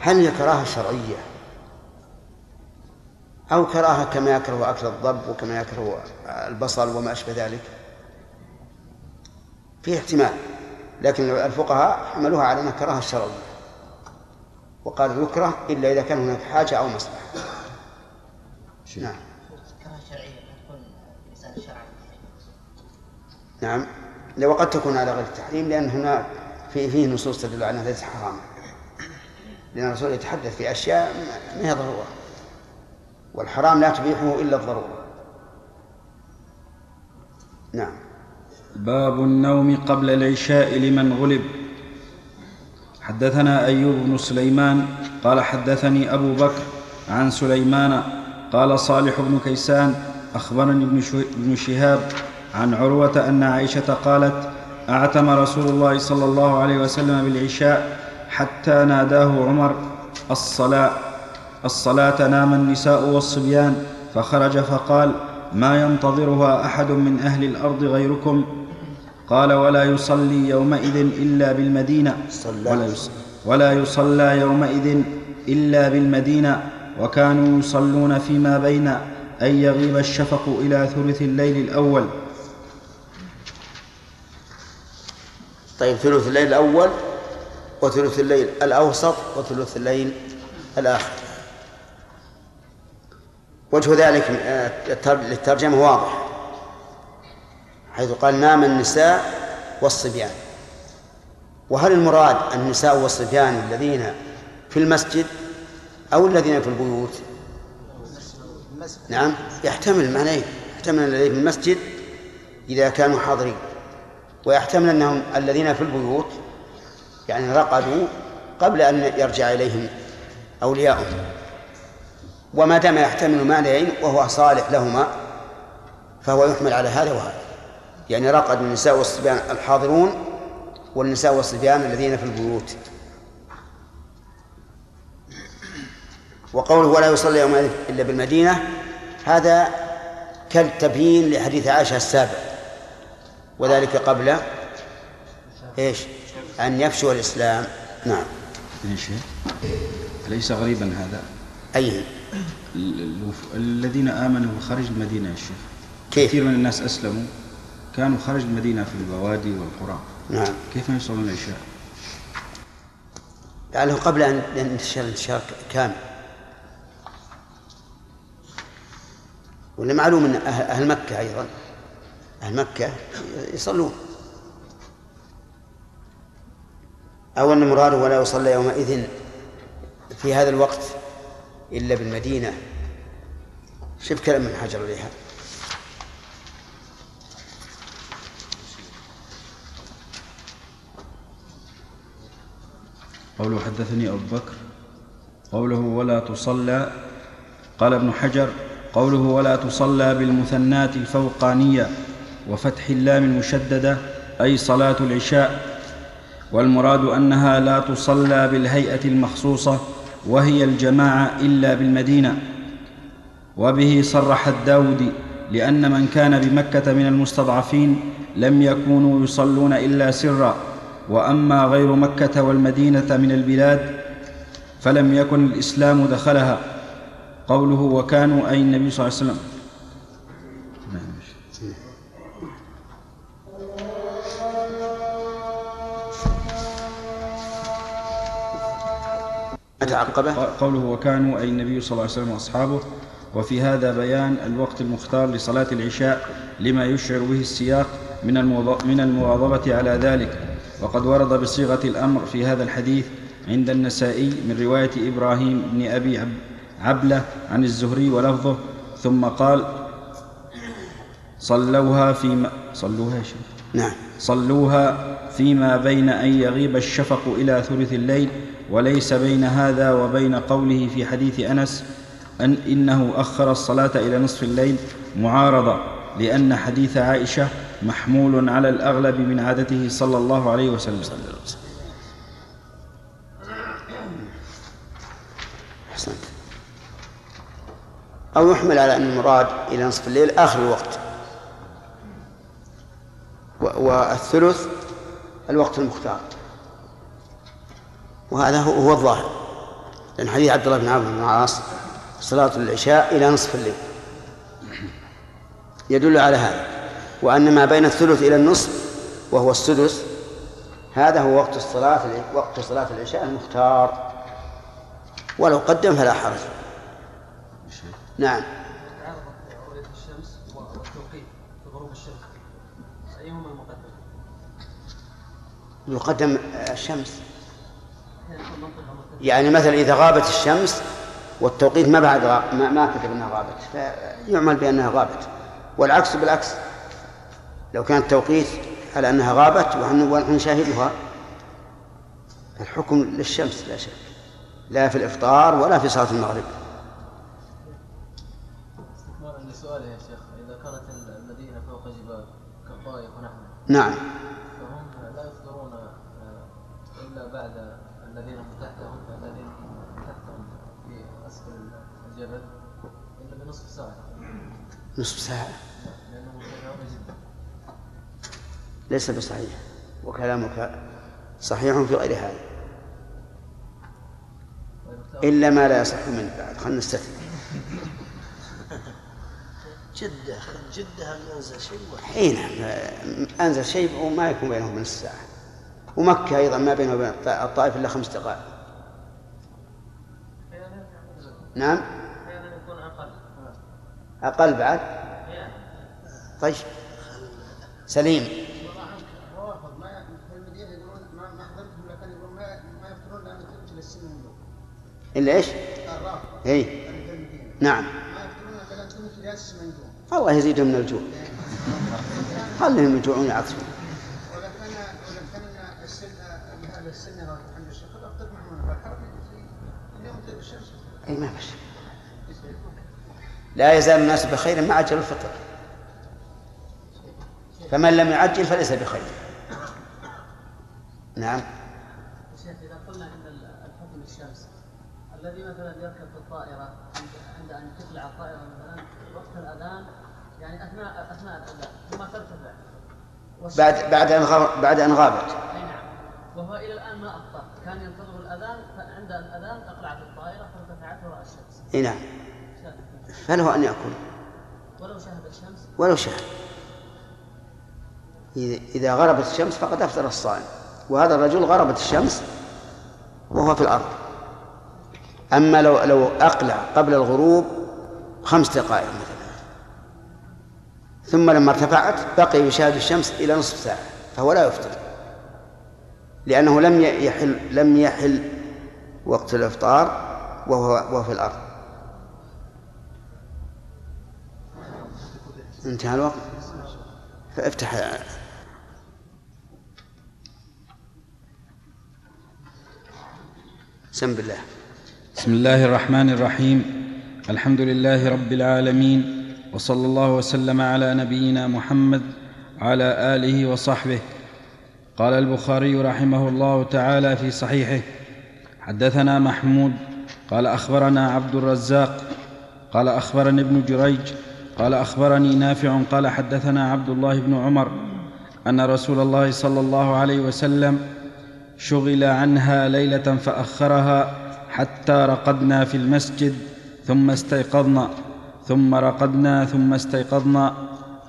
هل هي كراهة شرعية؟ أو كراهة كما يكره أكل الضب وكما يكره البصل وما أشبه ذلك؟ في احتمال. لكن الفقهاء حملوها على أنها كراهة شرعية وقال يكره إلا إذا كان هناك حاجة أو مصلحة. نعم. نعم. لو قد تكون على غير التحريم لأن هنا في فيه نصوص تدل على أنها ليست حراما لأن الرسول يتحدث في أشياء ما هي ضرورة. والحرام لا تبيحه إلا الضرورة. نعم. باب النوم قبل العشاء لمن غلب. حدثنا أيوب بن سليمان قال حدثني أبو بكر عن سليمان قال صالح بن كيسان أخبرني ابن شهاب عن عروة أن عائشة قالت أعتم رسول الله صلى الله عليه وسلم بالعشاء حتى ناداه عمر الصلاة. الصلاة نام النساء والصبيان فخرج فقال ما ينتظرها أحد من أهل الأرض غيركم؟ قال ولا يصلي يومئذ إلا بالمدينة. صلى. ولا يصلي, ولا يصلى يومئذ إلا بالمدينة. وكانوا يصلون فيما بين أن يغيب الشفق إلى ثلث الليل الأول. طيب ثلث الليل الأول وثلث الليل الأوسط وثلث الليل الآخر. وجه ذلك آه، للترجمة واضح. حيث قال نام النساء والصبيان. وهل المراد النساء والصبيان الذين في المسجد أو الذين في البيوت؟ نعم يحتمل معنيه يحتمل الذين في المسجد إذا كانوا حاضرين. ويحتمل أنهم الذين في البيوت يعني رقدوا قبل أن يرجع إليهم أولياؤهم. وما دام يحتمل معنيين وهو صالح لهما فهو يحمل على هذا وهذا. يعني رقد النساء والصبيان الحاضرون والنساء والصبيان الذين في البيوت. وقوله ولا يصلي يومئذ إلا بالمدينة هذا كالتبيين لحديث عائشة السابق وذلك قبل إيش؟ أن يفشو الإسلام. نعم. شيخ أليس غريبا هذا؟ أي. الذين آمنوا خارج المدينة يا شيخ. كيف؟ كثير من الناس أسلموا. كانوا خارج المدينة في البوادي والقرى. نعم. كيف يصلون العشاء؟ لعله قبل أن ينتشر انتشار كامل. ولا معلوم أن أهل أهل مكة أيضا أهل مكة يصلون. أو أن مراده ولا يصلى يومئذ في هذا الوقت إلا بالمدينة. شوف كلام من حجر عليها. قوله حدثني أبو بكر. قوله ولا تصلى. قال ابن حجر قوله ولا تصلى بالمثنات الفوقانية وفتح اللام المشددة أي صلاة العشاء. والمراد أنها لا تصلى بالهيئة المخصوصة وهي الجماعة إلا بالمدينة. وبه صرح الداودي لأن من كان بمكة من المستضعفين لم يكونوا يصلون إلا سرا. وأما غير مكة والمدينة من البلاد فلم يكن الإسلام دخلها. قوله وكانوا أي النبي صلى الله عليه وسلم. أتعقبه؟ قوله وكانوا أي النبي صلى الله عليه وسلم وأصحابه. وفي هذا بيان الوقت المختار لصلاة العشاء لما يشعر به السياق من من المواظبة على ذلك. وقد ورد بصيغة الأمر في هذا الحديث عند النسائي من رواية إبراهيم بن أبي عب- عبلة عن الزهري ولفظه ثم قال صلوها فيما صلوها يا شيخ. نعم. صلوها فيما بين أن يغيب الشفق إلى ثلث الليل وليس بين هذا وبين قوله في حديث أنس أن إنه أخر الصلاة إلى نصف الليل معارضة لأن حديث عائشة محمول على الأغلب من عادته صلى الله عليه وسلم. أحسنت. أو يحمل على أن المراد إلى نصف الليل آخر الوقت. والثلث الوقت المختار. وهذا هو الظاهر. لأن حديث عبد الله بن عمرو بن العاص صلاة العشاء إلى نصف الليل. يدل على هذا. وأن ما بين الثلث إلى النصف وهو السدس هذا هو وقت الصلاة وقت صلاة العشاء المختار. ولو قدم فلا حرج. نعم. الشمس والتوقيت الشمس أيهما المقدم؟ يقدم الشمس. يعني مثلا إذا غابت الشمس والتوقيت ما بعد ما كتب أنها غابت فيعمل بأنها غابت. والعكس بالعكس. لو كان التوقيت على أنها غابت ونحن ونحن نشاهدها. الحكم للشمس لا شك. لا في الإفطار ولا في صلاة المغرب. استكمالا لسؤالي يا شيخ إذا كانت المدينة فوق جبال كالطائف ونحوه نعم. فهم لا يفطرون آه، إلا بعد الذين هم تحتهم الذين هم تحتهم في أسفل الجبل إلا بنصف ساعة. نصف ساعة. ليس بصحيح وكلامك صحيح في غير هذا. إلا ما لا يصح منه بعد خلينا نستثني. جدة جدة هل ينزل شيء؟ واحد اي نعم أنزل شيء وما يكون بينهم من الساعة. ومكة أيضا ما بينه وبين الط- الطائف إلا خمس دقائق. نعم؟ أقل بعد؟ طيب. سليم روافض ما في المدينة يقولون ما ما حضرتهم لكن يقولون ما ما يفطرون لأن تمشي للسن النجوم الا إيش؟ الرافض اي اللي في المدينة نعم ما يفطرون الا ان تمشي للسن النجوم الله يزيدهم من الجوع خليهم يجوعون يعطشون ولا كان ولا كان السن هذا السن عند الشيخ افطر معهم فالحرب اليوم تغيب الشمس اي ما فيش لا يزال الناس بخير ما عجل الفطر. فمن لم يعجل فليس بخير. نعم شيخ إذا قلنا عند ال- الحكم الشمس الذي مثلا يركب في الطائرة عند أن تطلع الطائرة مثلا وقت الأذان يعني أثناء أثناء الأذان ثم ترتفع. بعد بعد أن غاب بعد أن غابت. أي نعم. وهو إلى الآن ما أفطر كان ينتظر الأذان فعند الأذان أقلعت الطائرة فارتفعت ورأى الشمس. أي نعم. فله أن يأكل. ولو شاهد الشمس. ولو إذا- إذا غربت الشمس فقد أفطر الصائم. وهذا الرجل غربت الشمس وهو في الأرض. أما لو لو أقلع قبل الغروب خمس دقائق مثلا. ثم لما ارتفعت بقي يشاهد الشمس إلى نصف ساعة فهو لا يفطر. لأنه لم يحل لم يحل وقت الإفطار وهو وهو في الأرض. انتهى الوقت؟ فافتح. سم بالله بسم الله الرحمن الرحيم. الحمد لله رب العالمين وصلى الله وسلم على نبينا محمد وعلى آله وصحبه. قال البخاري رحمه الله تعالى في صحيحه حدثنا محمود قال أخبرنا عبد الرزاق قال أخبرني ابن جريج قال أخبرني نافع قال حدثنا عبد الله بن عمر أن رسول الله صلى الله عليه وسلم شغل عنها ليلة فأخرها حتى رقدنا في المسجد ثم استيقظنا ثم رقدنا ثم استيقظنا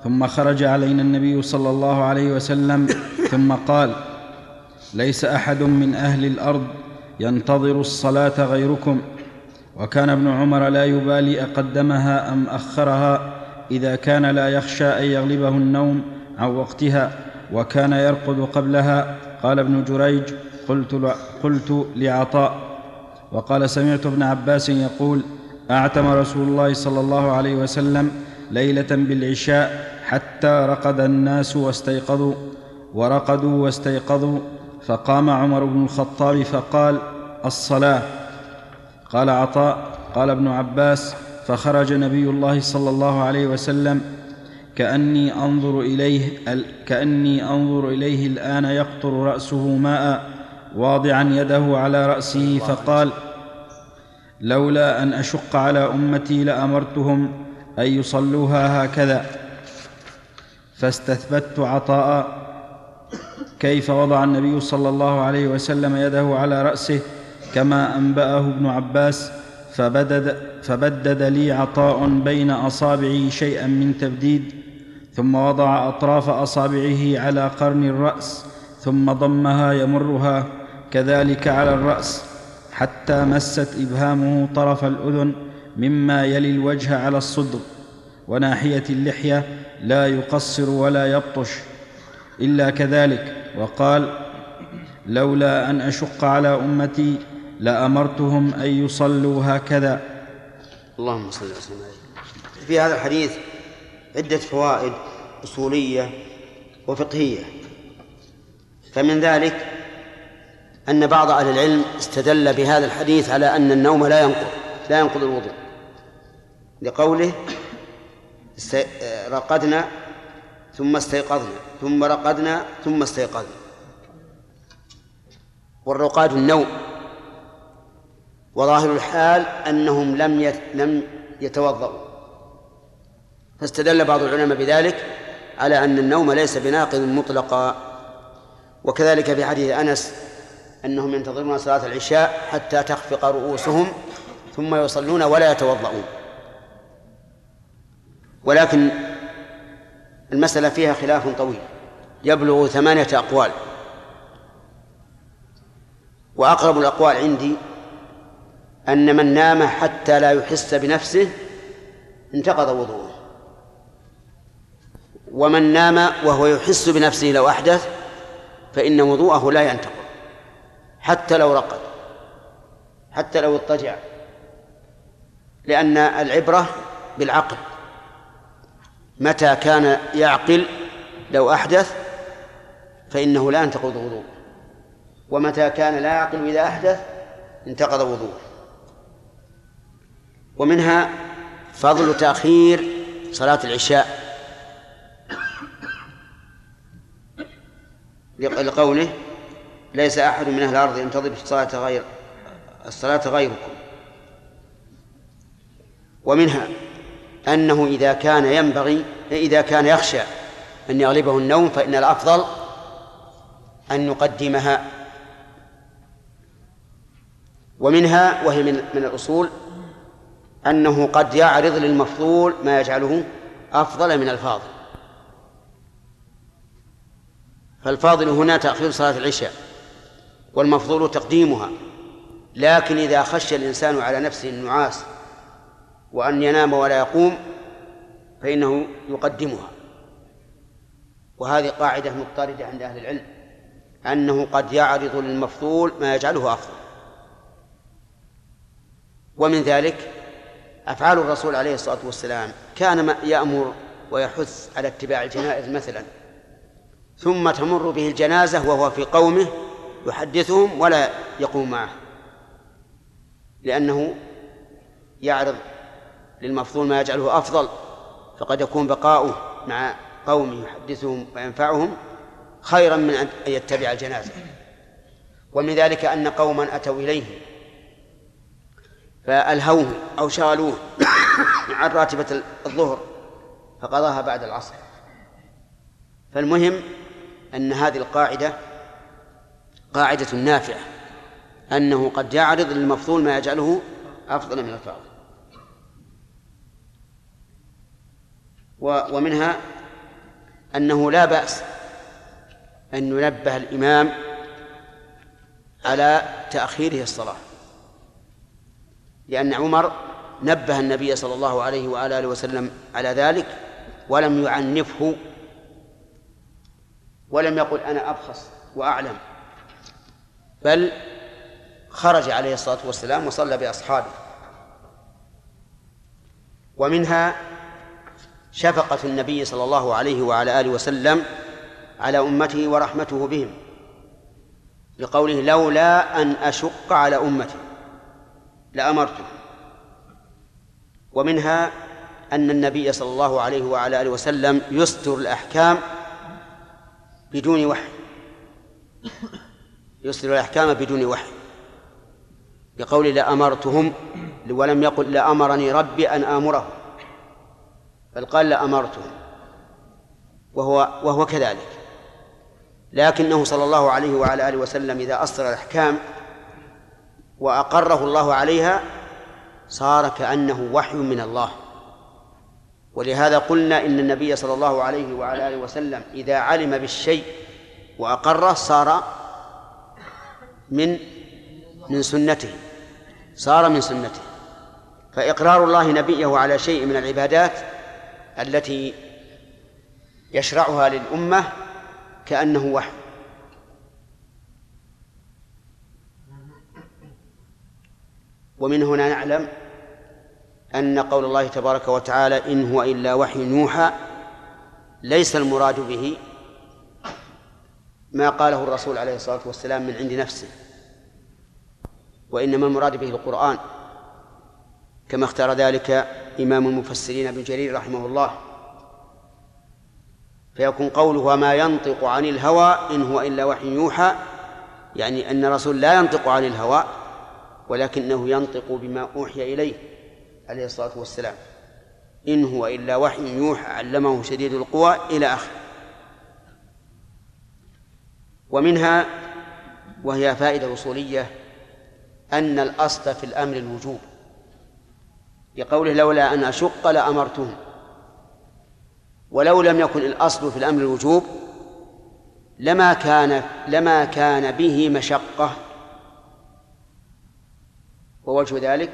ثم خرج علينا النبي صلى الله عليه وسلم ثم قال ليس أحد من أهل الأرض ينتظر الصلاة غيركم وكان ابن عمر لا يبالي أقدمها أم أخرها إذا كان لا يخشى أن يغلبه النوم عن وقتها وكان يرقد قبلها قال ابن جريج قلت, قلت لعطاء وقال سمعت ابن عباس يقول أعتم رسول الله صلى الله عليه وسلم ليلة بالعشاء حتى رقد الناس واستيقظوا ورقدوا واستيقظوا فقام عمر بن الخطاب فقال الصلاة. قال عطاء قال ابن عباس فخرج نبي الله صلى الله عليه وسلم كأني أنظر إليه كأني أنظر إليه الآن يقطر رأسه ماء واضعا يده على رأسه فقال لولا أن أشق على أمتي لأمرتهم أن يصلوها هكذا. فاستثبت عطاء. كيف وضع النبي صلى الله عليه وسلم يده على رأسه كما أنبأه ابن عباس فبدد, فبدد لي عطاء بين أصابعه شيئا من تبديد ثم وضع أطراف أصابعه على قرن الرأس ثم ضمها يمرها كذلك على الرأس حتى مست إبهامه طرف الأذن مما يلي الوجه على الصدر وناحية اللحية لا يقصر ولا يبطش. إلا كذلك وقال لولا أن أشق على أمتي لأمرتهم أن يصلوا هكذا. اللهم صل وسلم في هذا الحديث عدة فوائد أصولية وفقهية. فمن ذلك أن بعض أهل العلم استدل بهذا الحديث على أن النوم لا ينقض لا ينقض الوضوء. لقوله است- رقدنا ثم استيقظنا ثم رقدنا ثم استيقظنا. والرقاد النوم. وظاهر الحال أنهم لم. لم يتوضأوا. فاستدل بعض العلماء بذلك على أن النوم ليس بناقض مطلقا. وكذلك في حديث أنس أنهم ينتظرون صلاة العشاء حتى تخفق رؤوسهم ثم يصلون ولا يتوضؤون. ولكن المسألة فيها خلاف طويل. يبلغ ثمانية أقوال. وأقرب الأقوال عندي أن من نام حتى لا يحس بنفسه انتقض وضوءه. ومن نام وهو يحس بنفسه لو أحدث فإن وضوءه لا ينتقض. حتى لو رقد حتى لو اضطجع. لأن العبرة بالعقل. متى كان يعقل؟ لو أحدث فإنه لا ينتقض وضوءه ومتى كان لا يعقل إذا أحدث؟ انتقض وضوءه ومنها فضل تأخير صلاة العشاء. لقوله ليس أحد من أهل الأرض ينتظر الصلاة غير الصلاة غيركم. ومنها أنه إذا كان ينبغي إذا كان يخشى أن يغلبه النوم فإن الأفضل أن يقدمها ومنها وهي من من الأصول أنه قد يعرض للمفضول ما يجعله أفضل من الفاضل. فالفاضل هنا تأخير صلاة العشاء. والمفضول تقديمها. لكن إذا خشي الإنسان على نفسه النعاس وأن ينام ولا يقوم فإنه يقدمها. وهذه قاعدة مضطردة عند أهل العلم أنه قد يعرض للمفضول ما يجعله أفضل. ومن ذلك أفعال الرسول عليه الصلاة والسلام. كان يأمر ويحث على اتباع الجنائز مثلا ثم تمر به الجنازة وهو في قومه يحدثهم ولا يقوم معه. لأنه يعرض للمفضول ما يجعله أفضل فقد يكون بقاؤه مع قومه يحدثهم وينفعهم خيرا من أن يتبع الجنازة. ومن ذلك أن قوما أتوا إليه فألهوه أو شغلوه عن راتبة الظهر فقضاها بعد العصر. فالمهم أن هذه القاعدة قاعدة نافعة أنه قد يعرض للمفضول ما يجعله أفضل من الفاضل. ومنها أنه لا بأس أن ينبه الإمام على تأخيره الصلاة لأن عمر نبه النبي صلى الله عليه وعلى آله وسلم على ذلك ولم يعنفه ولم يقل أنا أبخس وأعلم. بل خرج عليه الصلاة والسلام وصلى بأصحابه. ومنها شفقة النبي صلى الله عليه وعلى آله وسلم على أمته ورحمته بهم لقوله لولا أن أشق على أمتي لأمرته. ومنها أن النبي صلى الله عليه وعلى آله وسلم يستر الأحكام بدون وحي. يستر الأحكام بدون وحي. بقول لأمرتهم ولم يقل لأمرني ربي أن آمره. بل قال لأمرتهم وهو وهو كذلك. لكنه صلى الله عليه وعلى آله وسلم إذا أصدر الأحكام وأقره الله عليها صار كأنه وحي من الله. ولهذا قلنا إن النبي صلى الله عليه وعلى آله وسلم إذا علم بالشيء وأقره صار من من سنته صار من سنته. فإقرار الله نبيه على شيء من العبادات التي يشرعها للأمة كأنه وحي. ومن هنا نعلم أن قول الله تبارك وتعالى إن هو إلا وحي يوحى ليس المراد به ما قاله الرسول عليه الصلاة والسلام من عند نفسه وإنما المراد به القرآن. كما اختار ذلك إمام المفسرين ابن جرير رحمه الله. فيكون قوله وما ينطق عن الهوى إن هو إلا وحي يوحى يعني أن الرسول لا ينطق عن الهوى ولكنه ينطق بما أوحي إليه عليه الصلاة والسلام. إن هو إلا وحي يوحى علمه شديد القوى إلى آخره. ومنها وهي فائدة أصولية أن الأصل في الأمر الوجوب. لقوله لولا أن أشق لأمرتهم. ولو لم يكن الأصل في الأمر الوجوب لما كان لما كان به مشقة. ووجه ذلك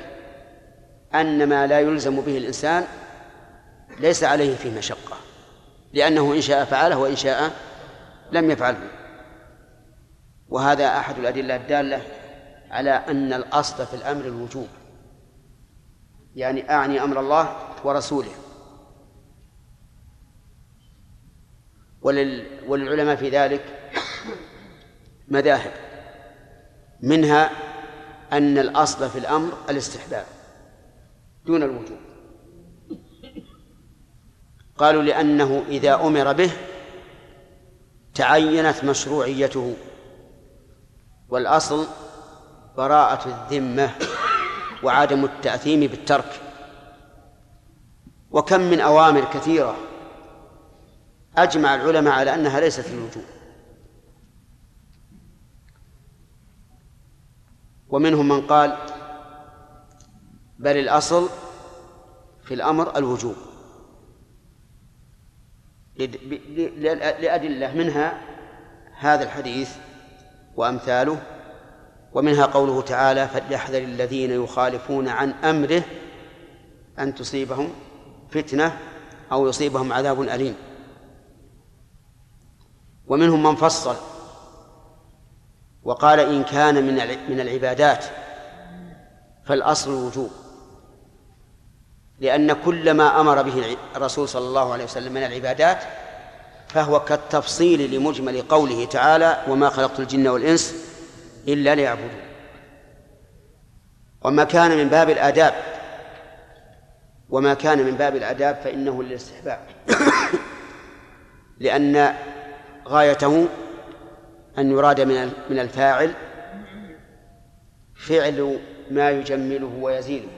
أن ما لا يلزم به الإنسان ليس عليه فيه مشقة لأنه إن شاء فعله وإن شاء لم يفعله. وهذا أحد الأدلة الدالة على أن الأصل في الأمر الوجوب يعني أعني أمر الله ورسوله. ولل وللعلماء في ذلك مذاهب منها أن الأصل في الأمر الاستحباب دون الوجوب. قالوا لأنه إذا أمر به تعينت مشروعيته. والأصل براءة الذمة وعدم التأثيم بالترك. وكم من أوامر كثيرة أجمع العلماء على أنها ليست للوجوب. ومنهم من قال بل الأصل في الأمر الوجوب. لأدلة منها هذا الحديث وأمثاله ومنها قوله تعالى فليحذر الذين يخالفون عن أمره أن تصيبهم فتنة أو يصيبهم عذاب أليم. ومنهم من فصل وقال إن كان من من العبادات فالأصل الوجوب لأن كل ما أمر به الرسول صلى الله عليه وسلم من العبادات فهو كالتفصيل لمجمل قوله تعالى وما خلقت الجن والإنس إلا ليعبدون وما كان من باب الآداب وما كان من باب الآداب فإنه للاستحباب لأن غايته أن يراد من من الفاعل فعل ما يجمله ويزينه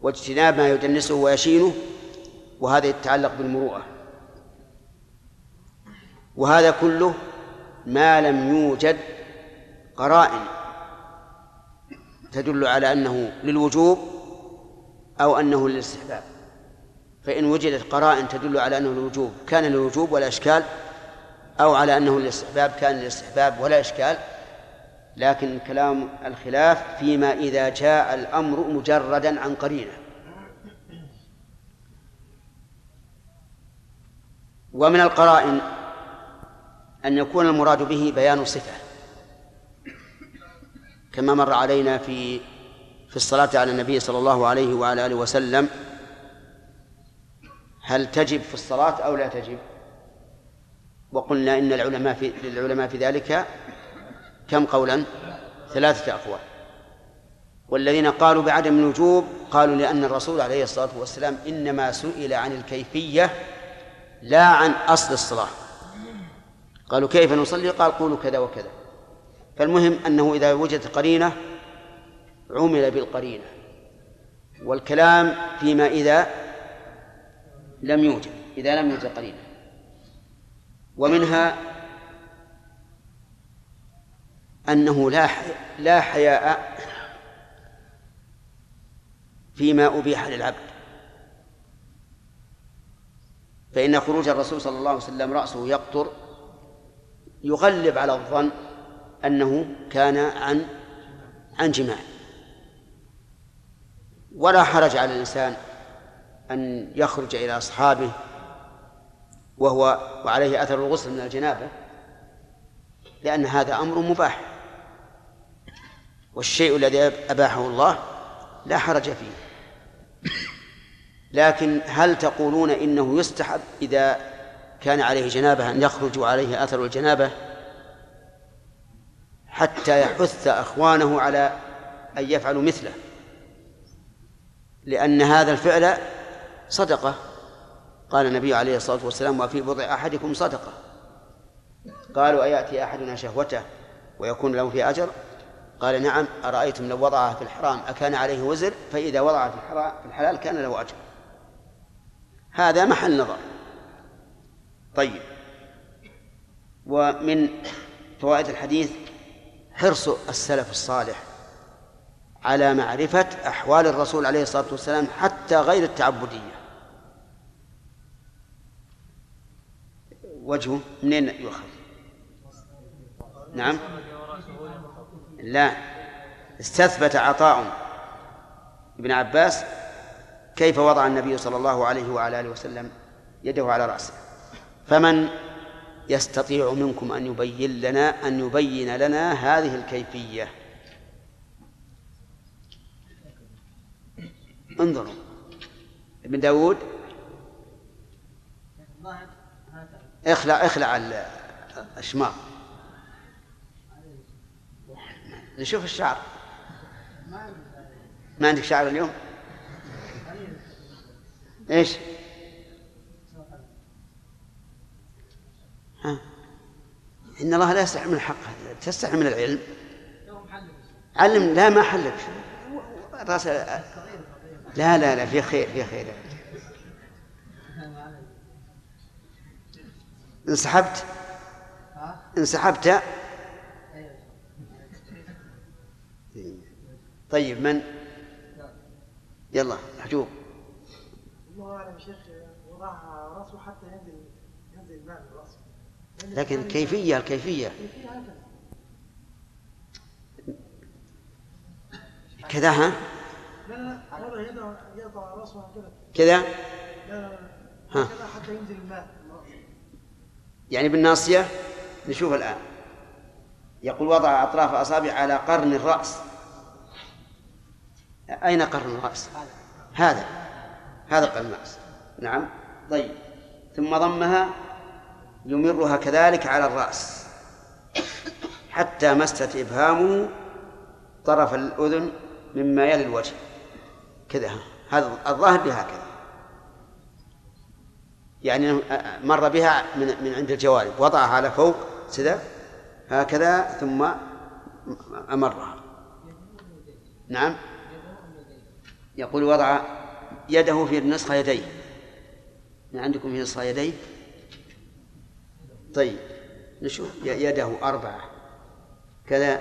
واجتناب ما يدنسه ويشينه وهذا يتعلق بالمروءة. وهذا كله ما لم يوجد قرائن تدل على أنه للوجوب أو أنه للاستحباب. فإن وجدت قرائن تدل على أنه للوجوب كان للوجوب ولا إشكال أو على أنه للاستحباب كان للاستحباب ولا إشكال لكن كلام الخلاف فيما إذا جاء الأمر مجردا عن قرينة. ومن القرائن أن يكون المراد به بيان صفة. كما مر علينا في في الصلاة على النبي صلى الله عليه وعلى آله وسلم هل تجب في الصلاة أو لا تجب؟ وقلنا إن العلماء في للعلماء في ذلك كم قولا؟ ثلاثة أقوال. والذين قالوا بعدم الوجوب قالوا لأن الرسول عليه الصلاة والسلام إنما سئل عن الكيفية لا عن أصل الصلاة. قالوا كيف نصلي؟ قال قولوا كذا وكذا. فالمهم أنه إذا وجدت قرينة عمل بالقرينة والكلام فيما إذا لم يوجد إذا لم يوجد قرينة. ومنها أنه لا لا حياء فيما أبيح للعبد. فإن خروج الرسول صلى الله عليه وسلم رأسه يقطر يغلب على الظن أنه كان عن عن جماع. ولا حرج على الإنسان أن يخرج إلى أصحابه وهو وعليه أثر الغسل من الجنابة لأن هذا أمر مباح. والشيء الذي أباحه الله لا حرج فيه. لكن هل تقولون إنه يستحب إذا كان عليه جنابة أن يخرج وعليه أثر الجنابة حتى يحث أخوانه على أن يفعلوا مثله. لأن هذا الفعل صدقة. قال النبي عليه الصلاة والسلام وفي بضع أحدكم صدقة. قالوا أيأتي أحدنا شهوته ويكون له في أجر؟ قال نعم أرأيتم لو وضعها في الحرام أكان عليه وزر؟ فإذا وضعها في الحلال كان له أجر. هذا محل نظر. طيب. ومن فوائد الحديث حرص السلف الصالح على معرفة أحوال الرسول عليه الصلاة والسلام حتى غير التعبدية. وجهه منين يؤخذ؟ نعم. لا. استثبت عطاء ابن عباس كيف وضع النبي صلى الله عليه وعلى آله وسلم يده على رأسه. فمن يستطيع منكم أن يبين لنا أن يبين لنا هذه الكيفية. انظروا. ابن داود. اخلع اخلع الشماغ نشوف الشعر. ما عندك شعر اليوم؟ إيش؟ ها. إن الله لا يستحي من الحق. تستحي من العلم. علم لا ما حلك راس لا لا لا في خير في خير. انسحبت؟ انسحبت؟ طيب من؟ يلا حجوب الله أعلم شيخ وضعها رأسه حتى ينزل ينزل الماء. لكن كيفية الكيفية. كذا ها؟ كذا؟ ها. حتى ينزل الماء يعني بالناصية نشوف الآن. يقول وضع أطراف أصابع على قرن الرأس. أين قرن الرأس؟ هذا. هذا قرن الرأس. نعم. طيب. ثم ضمها يمرها كذلك على الرأس. حتى مست إبهامه طرف الأذن مما يلي الوجه. كذا هذا الظاهر بهكذا يعني مر بها من من عند الجوارب وضعها على فوق كذا هكذا ثم أمرها. نعم. يقول وضع يده في النسخة يديه. ما عندكم في نسخة يديه؟ طيب نشوف. يده أربعة. كذا.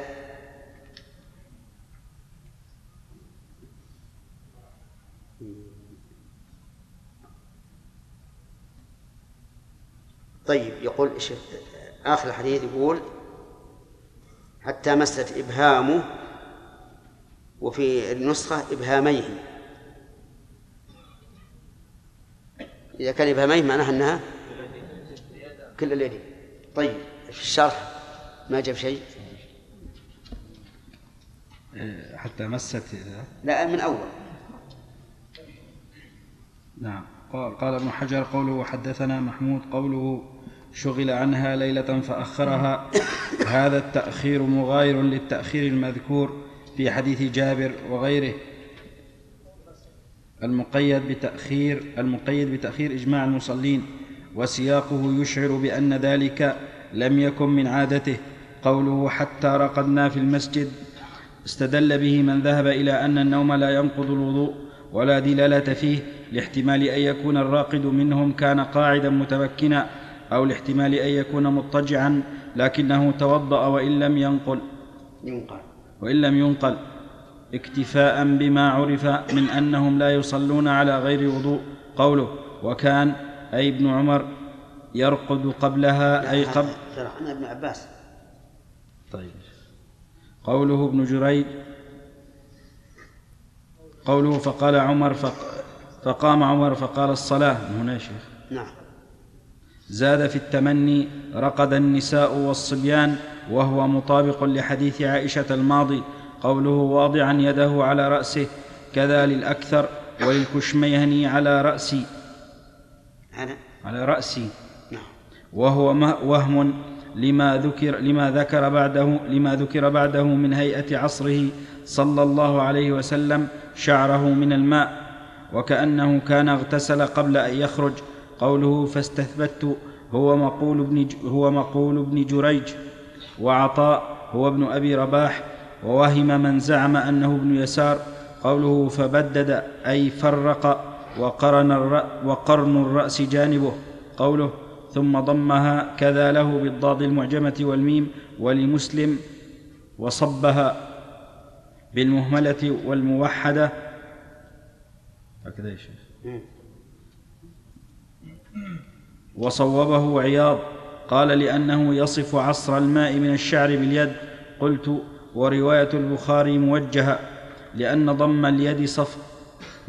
طيب يقول آخر الحديث يقول حتى مست إبهامه وفي النسخة إبهاميه. إذا كان إبهاميه معناها أنها كل اليدين طيب في الشرح ما جاب شيء؟ حتى مست لا من أول. نعم. قال, قال ابن حجر قوله حدثنا محمود قوله شغل عنها ليلة فأخرها. هذا التأخير مغاير للتأخير المذكور في حديث جابر وغيره. المقيد بتأخير المقيد بتأخير إجماع المصلين. وسياقه يشعر بأن ذلك لم يكن من عادته. قوله حتى رقدنا في المسجد استدل به من ذهب إلى أن النوم لا ينقض الوضوء ولا دلالة فيه لاحتمال أن يكون الراقد منهم كان قاعدا متمكنا أو لاحتمال أن يكون مضطجعا لكنه توضأ وإن لم ينقل. ينقل. وإن لم ينقل. اكتفاء بما عرف من أنهم لا يصلون على غير وضوء. قوله وكان أي ابن عمر يرقد قبلها أي قبل. شرحنا ابن عباس. طيب. قوله ابن جريج. قوله فقال عمر فق فقام عمر فقال الصلاة. من هنا شيخ. نعم. زاد في التمني رقد النساء والصبيان وهو مطابق لحديث عائشة الماضي. قوله واضعا يده على رأسه كذا للأكثر وللكشميهني على رأسي. أنا على رأسي. نعم. وهو وهم لما ذكر لما ذكر بعده لما ذكر بعده من هيئة عصره صلى الله عليه وسلم شعره من الماء وكأنه كان اغتسل قبل أن يخرج. قوله فاستثبت هو مقول ابن هو مقول ابن جريج. وعطاء هو ابن أبي رباح. ووهم من زعم أنه ابن يسار. قوله فبدد أي فرق وقرن, الرأ وقرن الرأس جانبه قوله ثم ضمها كذا له بالضاد المعجمة والميم ولمسلم وصبها بالمهملة والموحدة. هكذا يا شيخ. وصوبه عياض قال لأنه يصف عصر الماء من الشعر باليد. قلت ورواية البخاري موجهة لأن ضم اليد صف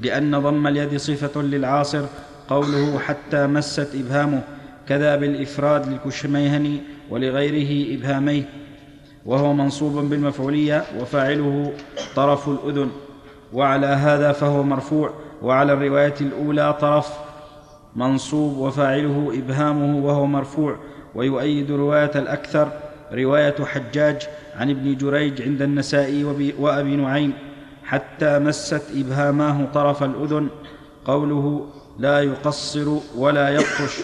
لأن ضم اليد صفة للعاصر قوله حتى مست إبهامه كذا بالإفراد للكشميهني ولغيره إبهاميه وهو منصوب بالمفعولية وفاعله طرف الأذن وعلى هذا فهو مرفوع وعلى الرواية الأولى طرف منصوب وفاعله إبهامه وهو مرفوع ويؤيد رواية الأكثر رواية حجاج عن ابن جريج عند النسائي وأبي نعيم. حتى مست إبهاماه طرف الأذن. قوله لا يقصر ولا يبطش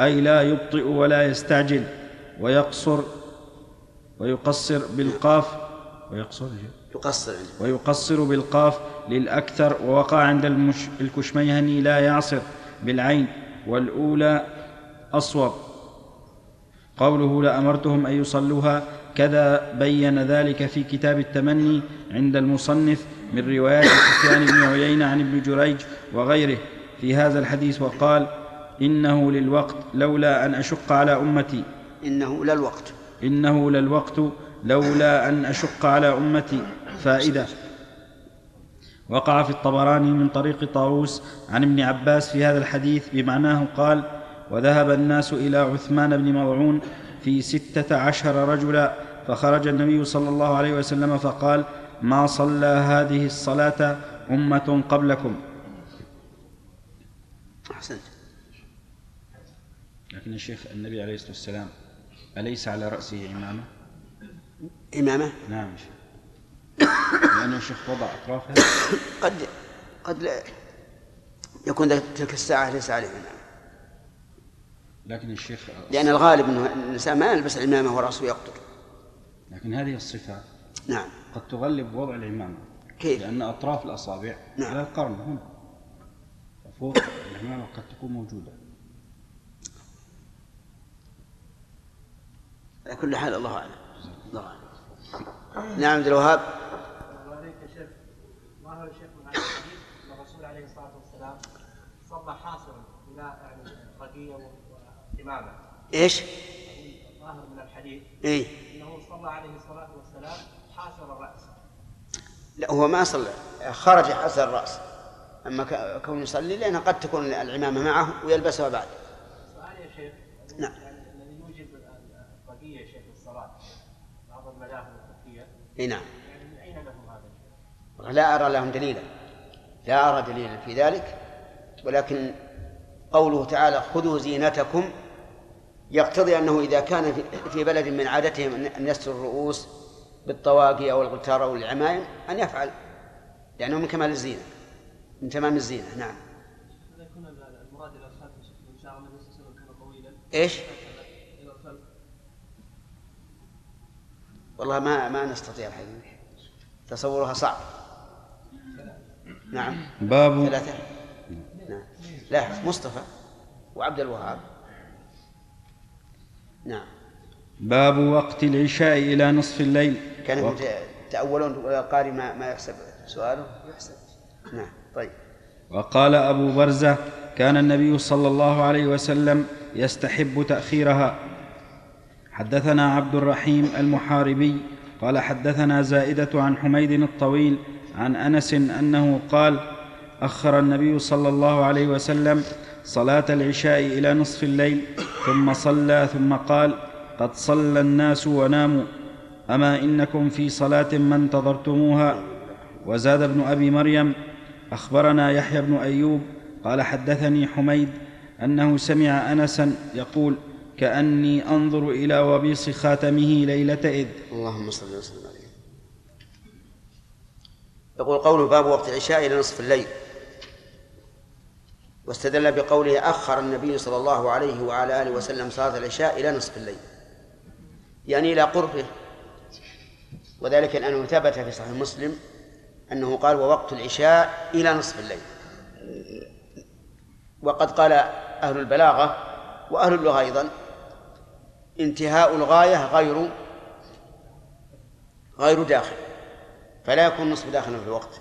أي لا يبطئ ولا يستعجل ويقصر ويقصر بالقاف ويقصر يقصر. ويقصر بالقاف للأكثر ووقع عند المش الكشميهني لا يعصر بالعين والأولى أصوب. قوله لأمرتهم أن يصلوها كذا بين ذلك في كتاب التمني عند المصنف من روايات سفيان بن عيينة عن ابن جريج وغيره في هذا الحديث وقال إنه للوقت لولا أن أشق على أمتي. إنه لا الوقت إنه للوقت لولا أن أشق على أمتي. فائدة وقع في الطبراني من طريق طاووس عن ابن عباس في هذا الحديث بمعناه قال وذهب الناس إلى عثمان بن مضعون في ستة عشر رجلا فخرج النبي صلى الله عليه وسلم فقال ما صلى هذه الصلاة أمة قبلكم. أحسنت. لكن الشيخ النبي عليه الصلاة والسلام أليس على رأسه عمامة؟ إمامة؟ نعم لأنه الشيخ وضع أطرافها قد قد لا يكون تلك الساعة ليس عليه إمامة. لكن الشيخ لأن الغالب أنه الإنسان ما يلبس العمامة ورأسه يقطر لكن هذه الصفة. نعم. قد تغلب وضع العمامة كيف؟ لأن أطراف الأصابع نعم. على القرن هنا. فوق العمامة قد تكون موجودة. على كل حال الله أعلم. الله أعلم. نعم عبد الوهاب. ما هو الشيخ من هذا الحديث ان الرسول عليه الصلاة والسلام صلى حاصرا بلا يعني قضيه وإمامة. إيش؟ ظاهر من الحديث. إيه. إنه صلى عليه الصلاة والسلام لا هو ما صلى خرج حسن الرأس. أما ك- كونه يصلي لأنها قد تكون العمامة معه ويلبسها بعد. سؤال يا شيخ. نعم. يعني الذي يوجب القضية يا شيخ الصلاة بعض المذاهب الفقهية. إي نعم. يعني من أين لهم هذا لا أرى لهم دليلا. لا أرى دليلا في ذلك. ولكن قوله تعالى خذوا زينتكم. يقتضي أنه إذا كان في- بلد من عادتهم أن يستر الرؤوس بالطواقي أو الغتار أو العمايم أن يفعل لأنه من كمال الزينة من تمام الزينة نعم. المراد الخلف والله ما ما نستطيع الحقيقة تصورها صعب. نعم. باب ثلاثة. نعم لا مصطفى وعبد الوهاب. نعم. باب وقت العشاء إلى نصف الليل. كانوا وقت- يتأولون القارئ ما ما يحسب سؤاله؟ يحسب. نعم طيب. وقال أبو برزة كان النبي صلى الله عليه وسلم يستحب تأخيرها. حدثنا عبد الرحيم المحاربي قال حدثنا زائدة عن حميد الطويل عن أنس أنه قال أخر النبي صلى الله عليه وسلم صلاة العشاء إلى نصف الليل ثم صلى ثم قال قد صلى الناس وناموا. أما إنكم في صلاة ما انتظرتموها وزاد ابن أبي مريم أخبرنا يحيى بن أيوب قال حدثني حميد أنه سمع انسا يقول كأني أنظر إلى وبيص خاتمه ليلة إذ اللهم صل وسلم عليه. يقول قوله باب وقت العشاء إلى نصف الليل. واستدل بقوله أخر النبي صلى الله عليه وعلى آله وسلم صلاة العشاء إلى نصف الليل يعني إلى قربه وذلك لأنه ثبت في صحيح مسلم أنه قال ووقت العشاء إلى نصف الليل. وقد قال أهل البلاغة وأهل اللغة أيضا انتهاء الغاية غير غير داخل فلا يكون نصف داخلا في الوقت.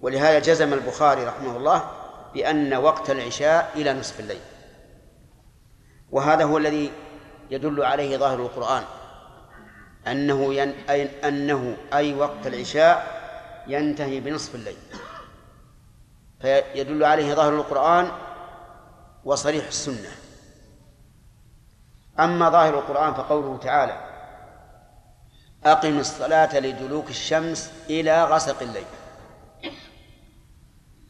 ولهذا جزم البخاري رحمه الله بأن وقت العشاء إلى نصف الليل. وهذا هو الذي يدل عليه ظاهر القرآن. أنه ين... أي أنه أي وقت العشاء ينتهي بنصف الليل. فيدل عليه ظاهر القرآن وصريح السنة. أما ظاهر القرآن فقوله تعالى أقم الصلاة لدلوك الشمس إلى غسق الليل.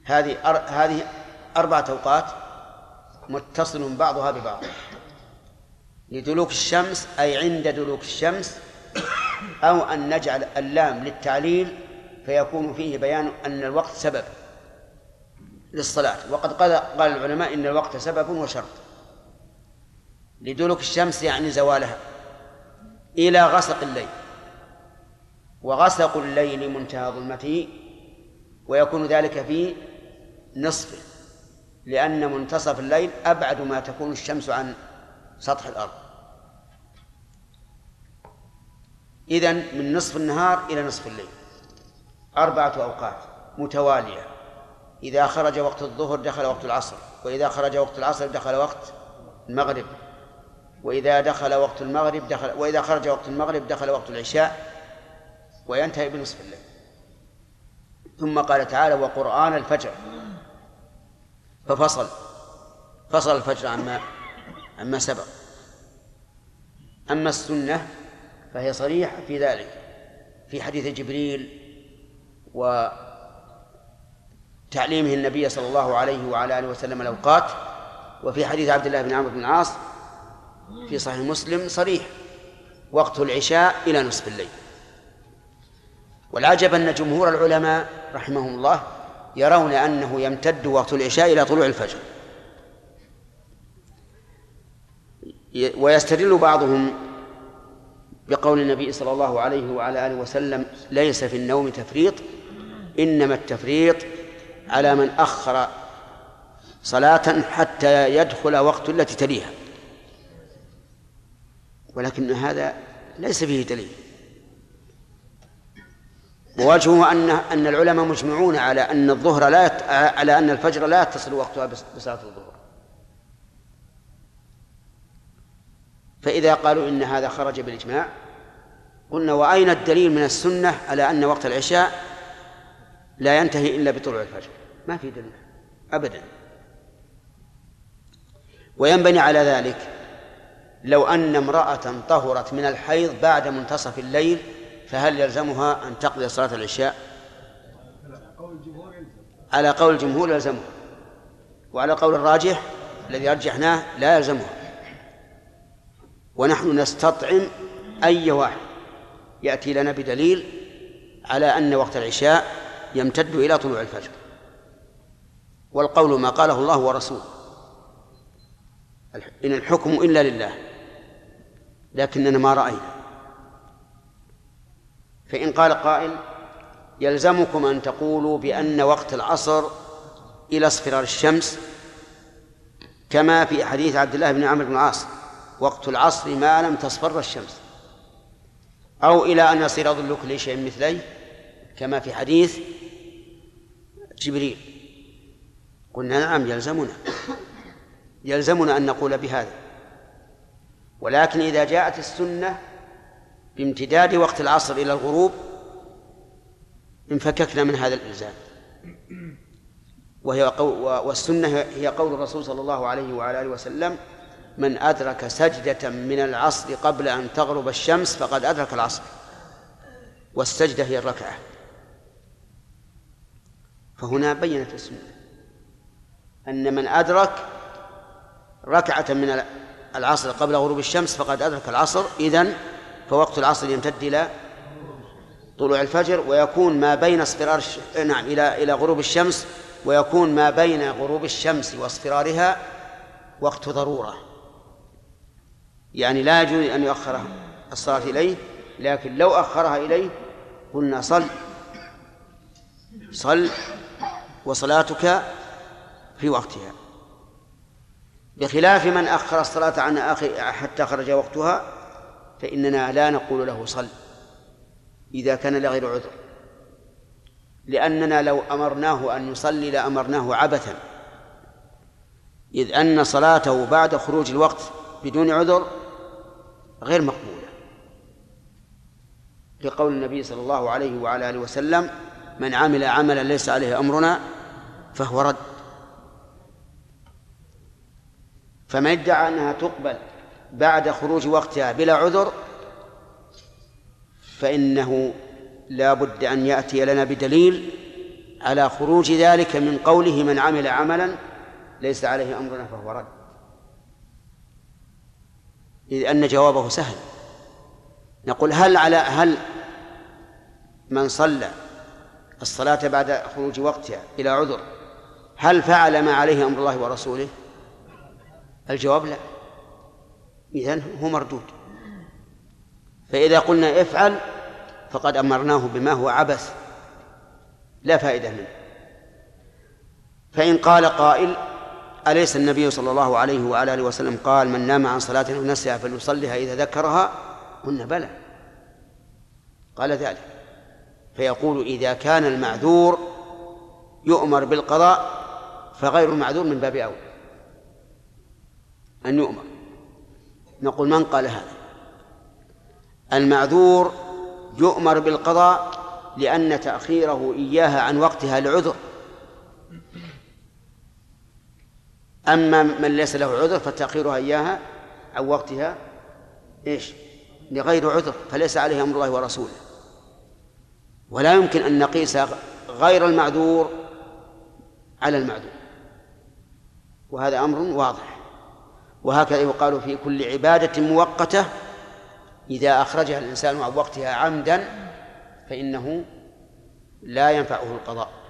هذه أر... هذه أربعة أوقات متصل بعضها ببعض. لدلوك الشمس أي عند دلوك الشمس أو أن نجعل اللام للتعليل فيكون فيه بيان أن الوقت سبب للصلاة. وقد قال قال العلماء إن الوقت سبب وشرط. لدلوك الشمس يعني زوالها. إلى غسق الليل. وغسق الليل منتهى ظلمته ويكون ذلك في نصفه لأن منتصف الليل أبعد ما تكون الشمس عن سطح الأرض. إذن من نصف النهار إلى نصف الليل. أربعة أوقات متوالية. إذا خرج وقت الظهر دخل وقت العصر وإذا خرج وقت العصر دخل وقت المغرب. وإذا دخل وقت المغرب دخل وإذا خرج وقت المغرب دخل وقت العشاء وينتهي بنصف الليل. ثم قال تعالى وقرآن الفجر. ففصل فصل الفجر عما عما سبق. أما السنة فهي صريحة في ذلك. في حديث جبريل وتعليمه النبي صلى الله عليه وعلى آله وسلم الأوقات وفي حديث عبد الله بن عمرو بن العاص في صحيح مسلم صريح وقت العشاء إلى نصف الليل. والعجب أن جمهور العلماء رحمهم الله يرون أنه يمتد وقت العشاء إلى طلوع الفجر. ويستدل بعضهم بقول النبي صلى الله عليه وعلى آله وسلم ليس في النوم تفريط إنما التفريط على من أخر صلاة حتى يدخل وقت التي تليها. ولكن هذا ليس فيه دليل. ووجهه أن أن العلماء مجمعون على أن الظهر لا يت... على أن الفجر لا يتصل وقتها بصلاة الظهر. فإذا قالوا إن هذا خرج بالإجماع قلنا وأين الدليل من السنة على أن وقت العشاء لا ينتهي إلا بطلوع الفجر؟ ما في دليل أبدا. وينبني على ذلك لو أن امرأة طهرت من الحيض بعد منتصف الليل فهل يلزمها أن تقضي صلاة العشاء؟ على قول الجمهور يلزمها وعلى قول الراجح الذي أرجحناه لا يلزمها. ونحن نستطعم أي واحد. يأتي لنا بدليل على أن وقت العشاء يمتد إلى طلوع الفجر. والقول ما قاله الله ورسوله إن الحكم إلا لله لكننا ما رأينا. فإن قال قائل يلزمكم أن تقولوا بأن وقت العصر إلى اصفرار الشمس كما في حديث عبد الله بن عمرو بن العاص وقت العصر ما لم تصفر الشمس. أو إلى أن يصير ظل كل شيء مثليه كما في حديث جبريل. قلنا نعم يلزمنا. يلزمنا أن نقول بهذا. ولكن إذا جاءت السنة بامتداد وقت العصر إلى الغروب انفككنا من هذا الإلزام. وهي والسنة هي قول الرسول صلى الله عليه وعلى آله وسلم من أدرك سجدة من العصر قبل أن تغرب الشمس فقد أدرك العصر والسجدة هي الركعة. فهنا بينت السنة أن من أدرك ركعة من العصر قبل غروب الشمس فقد أدرك العصر إذن فوقت العصر يمتد إلى طلوع الفجر ويكون ما بين اصفرار الش... نعم إلى إلى غروب الشمس ويكون ما بين غروب الشمس واصفرارها وقت ضرورة. يعني لا يجوز أن يؤخر الصلاة إليه لكن لو أخرها إليه قلنا صل صل وصلاتك في وقتها. بخلاف من أخر الصلاة عن آخر حتى خرج وقتها فإننا لا نقول له صل إذا كان لغير عذر. لأننا لو أمرناه أن يصلي لأمرناه عبثا. إذ أن صلاته بعد خروج الوقت بدون عذر غير مقبولة. لقول النبي صلى الله عليه وعلى آله وسلم من عمل عملا ليس عليه أمرنا فهو رد. فمن ادعى أنها تقبل بعد خروج وقتها بلا عذر فإنه لا بد أن يأتي لنا بدليل على خروج ذلك من قوله من عمل عملا ليس عليه أمرنا فهو رد. إذ أن جوابه سهل. نقول هل على هل من صلى الصلاة بعد خروج وقتها إلى عذر هل فعل ما عليه أمر الله ورسوله؟ الجواب لا. إذن هو مردود. فإذا قلنا افعل فقد أمرناه بما هو عبث لا فائدة منه. فإن قال قائل أليس النبي صلى الله عليه وعلى آله وسلم قال من نام عن صلاة أو نسيها فليصليها إذا ذكرها؟ قلنا بلى. قال ذلك. فيقول إذا كان المعذور يؤمر بالقضاء فغير المعذور من باب أولى أن يؤمر. نقول من قال هذا؟ المعذور يؤمر بالقضاء لأن تأخيره إياها عن وقتها لعذر. أما من ليس له عذر فتأخيرها إياها عن وقتها إيش؟ لغير عذر فليس عليه أمر الله ورسوله. ولا يمكن أن نقيس غير المعذور على المعذور. وهذا أمر واضح. وهكذا يقال في كل عبادة مؤقتة إذا أخرجها الإنسان عن وقتها عمدا فإنه لا ينفعه القضاء.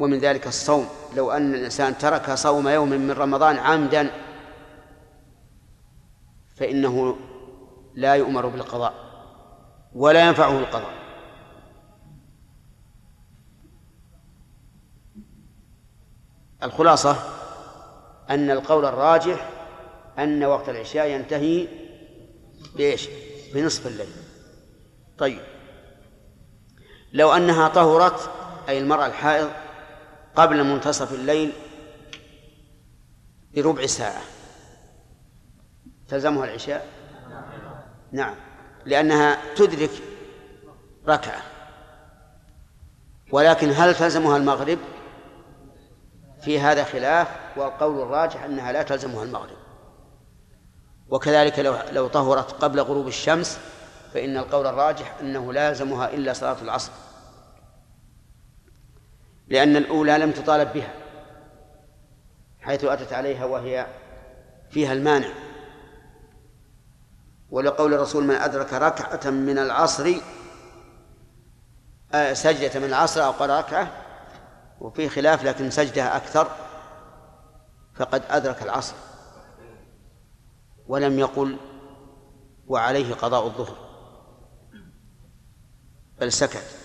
ومن ذلك الصوم. لو أن الإنسان ترك صوم يوم من رمضان عمدا فإنه لا يؤمر بالقضاء ولا ينفعه القضاء. الخلاصة أن القول الراجح أن وقت العشاء ينتهي بإيش؟ بنصف الليل. طيب. لو أنها طهرت أي المرأة الحائض قبل منتصف الليل بربع ساعة. تلزمها العشاء؟ نعم. لأنها تدرك ركعة. ولكن هل تلزمها المغرب؟ في هذا خلاف والقول الراجح أنها لا تلزمها المغرب. وكذلك لو لو طهرت قبل غروب الشمس فإن القول الراجح أنه لا يلزمها إلا صلاة العصر. لأن الأولى لم تطالب بها حيث أتت عليها وهي فيها المانع. ولقول الرسول من أدرك ركعة من العصر آه، سجدة من العصر أو قال ركعة وفي خلاف لكن سجدة أكثر فقد أدرك العصر ولم يقل وعليه قضاء الظهر بل سكت.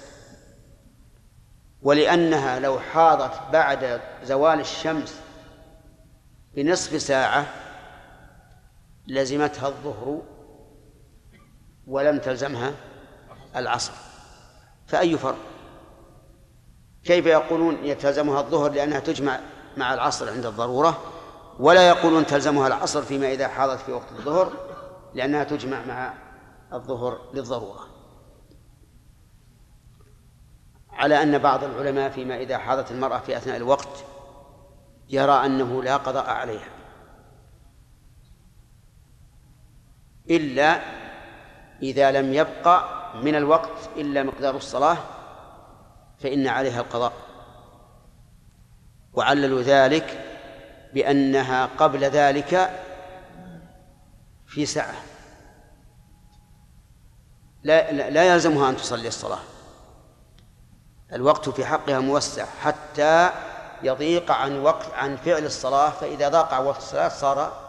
ولأنها لو حاضت بعد زوال الشمس بنصف ساعة لزمتها الظهر ولم تلزمها العصر. فأي فرق؟ كيف يقولون يتلزمها الظهر لأنها تجمع مع العصر عند الضرورة ولا يقولون تلزمها العصر فيما إذا حاضت في وقت الظهر لأنها تجمع مع الظهر للضرورة؟ على أن بعض العلماء فيما إذا حاضت المرأة في أثناء الوقت يرى أنه لا قضاء عليها. إلا إذا لم يبقى من الوقت إلا مقدار الصلاة فإن عليها القضاء. وعللوا ذلك بأنها قبل ذلك في سعة لا لا يلزمها أن تصلي الصلاة. الوقت في حقها موسع حتى يضيق عن وقت عن فعل الصلاة فإذا ضاق وقت الصلاة صار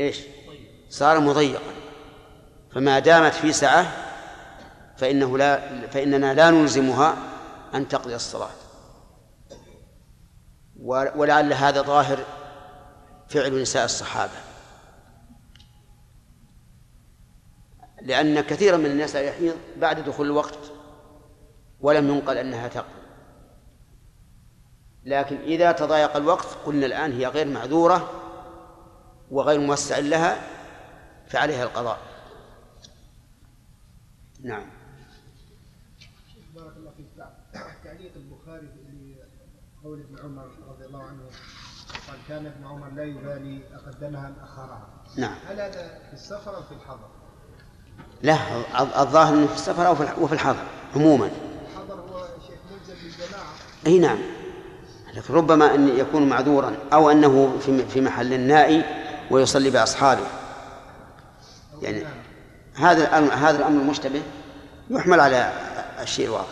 إيش؟ صار مضيقا. فما دامت في سعة فإنه لا فإننا لا نلزمها أن تقضي الصلاة. ولعل هذا ظاهر فعل نساء الصحابة. لأن كثيرا من الناس يحيض بعد دخول الوقت ولم ينقل أنها تقضي لكن إذا تضايق الوقت قلنا الآن هي غير معذورة وغير موسع لها فعليها القضاء. نعم. بارك الله فيك. تعليق البخاري لقول ابن عمر رضي الله عنه قال كان ابن عمر لا يبالي أقدمها أم أخرها. نعم. هل هذا في السفر أو في الحضر؟ لا الظاهر إنه في السفر أو وفي الحضر عموما الحضر هو شيخ ملزم أي نعم. لكن ربما أن يكون معذورا أو أنه في في محل نائي ويصلي بأصحابه. يعني هذا هذا الأمر المشتبه يحمل على الشيء الواضح.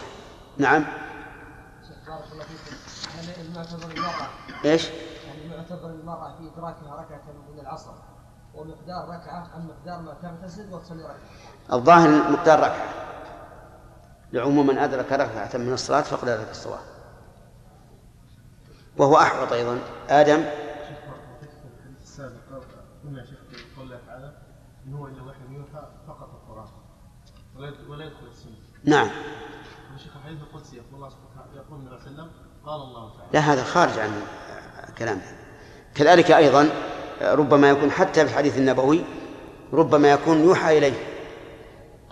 نعم. المعتبر المرأة إيش؟ يعني المعتبر المرأة في إدراكها ركعة من العصر ومقدار ركعة أم مقدار ما تغتسل وتصلي ركعة. الظاهر مقدار ركعة. لعموم من أدرك ركعة من الصلاة فقد أدرك الصلاة وهو أحوط أيضا. آدم. إن هو وحي يوحى فقط القرآن ولا يدخل السنة نعم. الحديث القدسي يقول الله سبحانه يقول النبي صلى الله عليه وسلم قال الله تعالى لا هذا خارج عن كلامه كذلك أيضا ربما يكون حتى في الحديث النبوي ربما يكون يوحى إليه.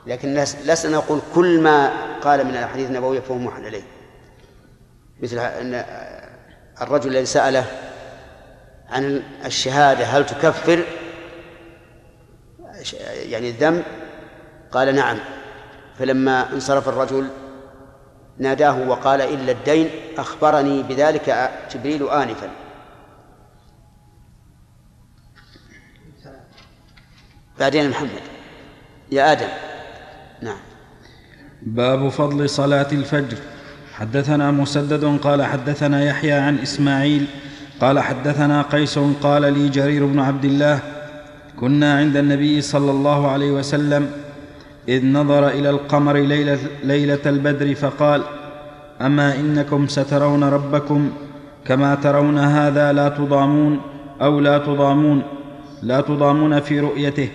لكن لسنا نقول كل ما قال من الأحاديث النبوية فهو موحى إليه. مثل أن الرجل الذي سأله عن الشهادة هل تكفر؟ يعني الذنب؟ قال نعم. فلما انصرف الرجل ناداه وقال إلا الدين أخبرني بذلك جبريل آنفا. بعدين محمد. يا آدم. نعم. باب فضل صلاة الفجر. حدثنا مسدد قال حدثنا يحيى عن إسماعيل قال حدثنا قيس قال لي جرير بن عبد الله كنا عند النبي صلى الله عليه وسلم إذ نظر إلى القمر ليلة, ليلة البدر فقال أما إنكم سترون ربكم كما ترون هذا لا تضامون أو لا تضامون لا تضامون في رؤيته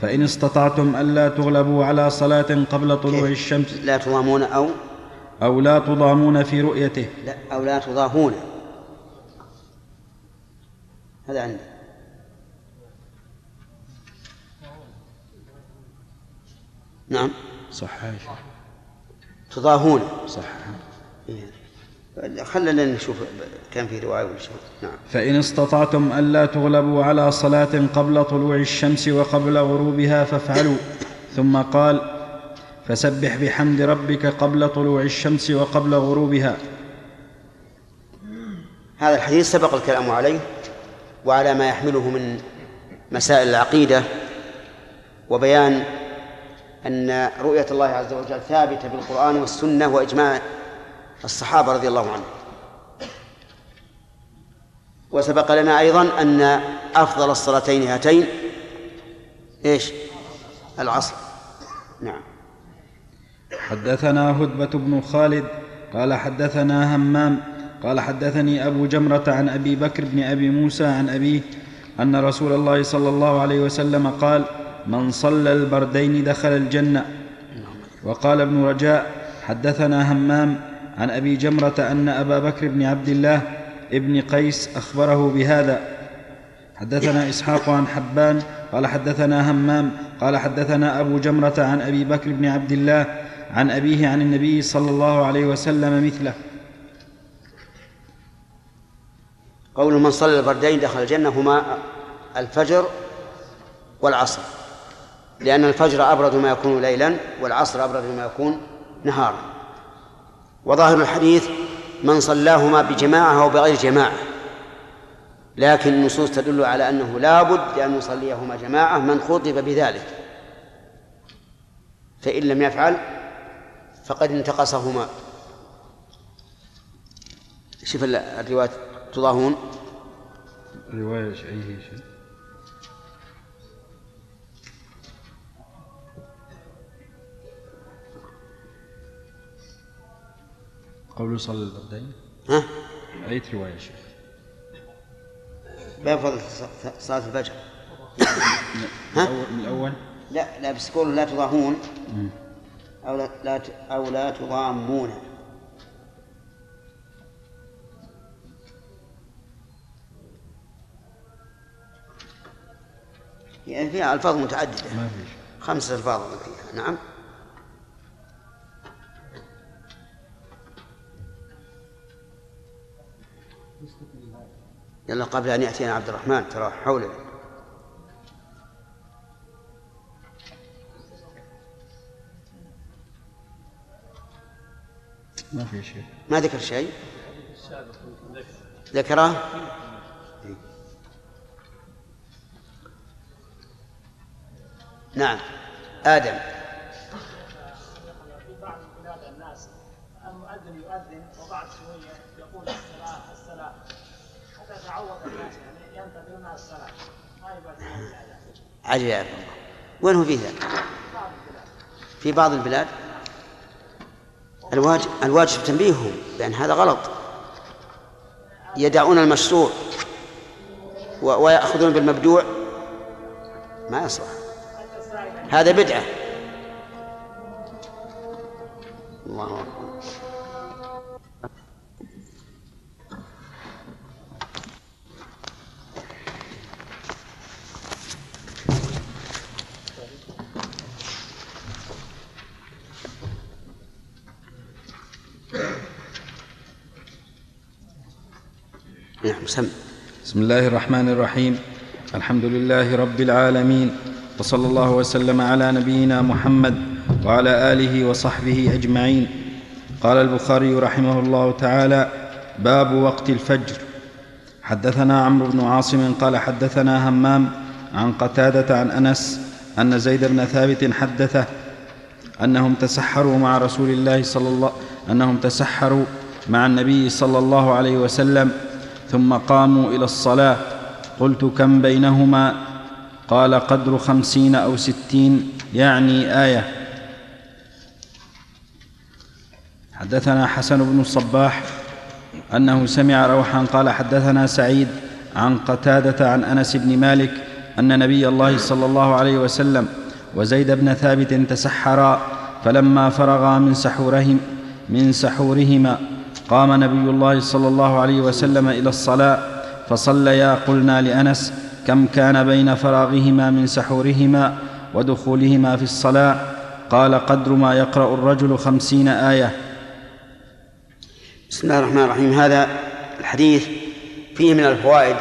فإن استطعتم ألا تغلبوا على صلاة قبل طلوع الشمس لا تضامون أو أو لا تضامون في رؤيته. لا أو لا تضاهون هذا عندي. نعم. صح تضاهون صح إيه. خلنا نشوف كان في رواية ولا نعم. فإن استطعتم ألا تغلبوا على صلاة قبل طلوع الشمس وقبل غروبها فافعلوا. ثم قال فسبح بحمد ربك قبل طلوع الشمس وقبل غروبها. هذا الحديث سبق الكلام عليه وعلى ما يحمله من مسائل العقيدة وبيان أن رؤية الله عز وجل ثابتة بالقرآن والسنة وإجماع الصحابة رضي الله عنهم. وسبق لنا أيضا أن أفضل الصلاتين هاتين إيش؟ العصر. نعم. حدثنا هدبة بن خالد قال حدثنا همام قال حدثني أبو جمرة عن أبي بكر بن أبي موسى عن أبيه أن رسول الله صلى الله عليه وسلم قال من صلى البردين دخل الجنة وقال ابن رجاء حدثنا همام عن أبي جمرة أن أبا بكر بن عبد الله ابن قيس أخبره بهذا حدثنا إسحاق عن حبان قال حدثنا همام قال حدثنا أبو جمرة عن أبي بكر بن عبد الله عن أبيه عن النبي صلى الله عليه وسلم مثله. قول من صلى البردين دخل الجنة هما الفجر والعصر لأن الفجر أبرد ما يكون ليلا والعصر أبرد ما يكون نهارا. وظاهر الحديث من صلاهما بجماعة أو بغير جماعة لكن النصوص تدل على أنه لا بد أن يصليهما جماعة من خطب بذلك. فإن لم يفعل فقد انتقصهما. شوف الرواية تضاهون. رواية أي شيء قول صلى البردين ها؟ أي رواية شيخ؟ باب فضل صلاة الفجر. ها؟ من الأول؟ لا لا بس قول لا تضاهون. أو لا, أو لا تضامون. يعني فيها ألفاظ متعددة. ما في شيء. خمسة ألفاظ فيها نعم. يلا قبل أن يأتينا عبد الرحمن ترى حولنا ما في شيء. ما ذكر شيء؟ ذكره نعم. آدم. في بعض الناس المؤذن يؤذن وبعد شوية يقول الصلاه حتى تعود الناس يعني ينتظرون الصلاه ما الله. وين هو فيه؟ في بعض البلاد؟ الواجب الواجب تنبيههم بأن هذا غلط. يدعون المشروع ويأخذون بالمبدوع. ما يصلح. هذا بدعة. الله أكبر. نعم سم. بسم الله الرحمن الرحيم. الحمد لله رب العالمين وصلى الله وسلم على نبينا محمد وعلى آله وصحبه أجمعين. قال البخاري رحمه الله تعالى باب وقت الفجر. حدثنا عمرو بن عاصم قال حدثنا همام عن قتادة عن أنس أن زيد بن ثابت حدثه أنهم تسحروا مع رسول الله صلى الله أنهم تسحروا مع النبي صلى الله عليه وسلم ثم قاموا إلى الصلاة. قلت كم بينهما؟ قال قدر خمسين أو ستين. يعني آية. حدثنا حسن بن الصباح أنه سمع روحا قال حدثنا سعيد عن قتادة عن أنس بن مالك أن نبي الله صلى الله عليه وسلم وزيد بن ثابت تسحرا فلما فرغا من سحورهم من سحورهما قام نبي الله صلى الله عليه وسلم إلى الصلاة فصليا قلنا لأنس كم كان بين فراغهما من سحورهما ودخولهما في الصلاة؟ قال قدر ما يقرأ الرجل خمسين آية. بسم الله الرحمن الرحيم. هذا الحديث فيه من الفوائد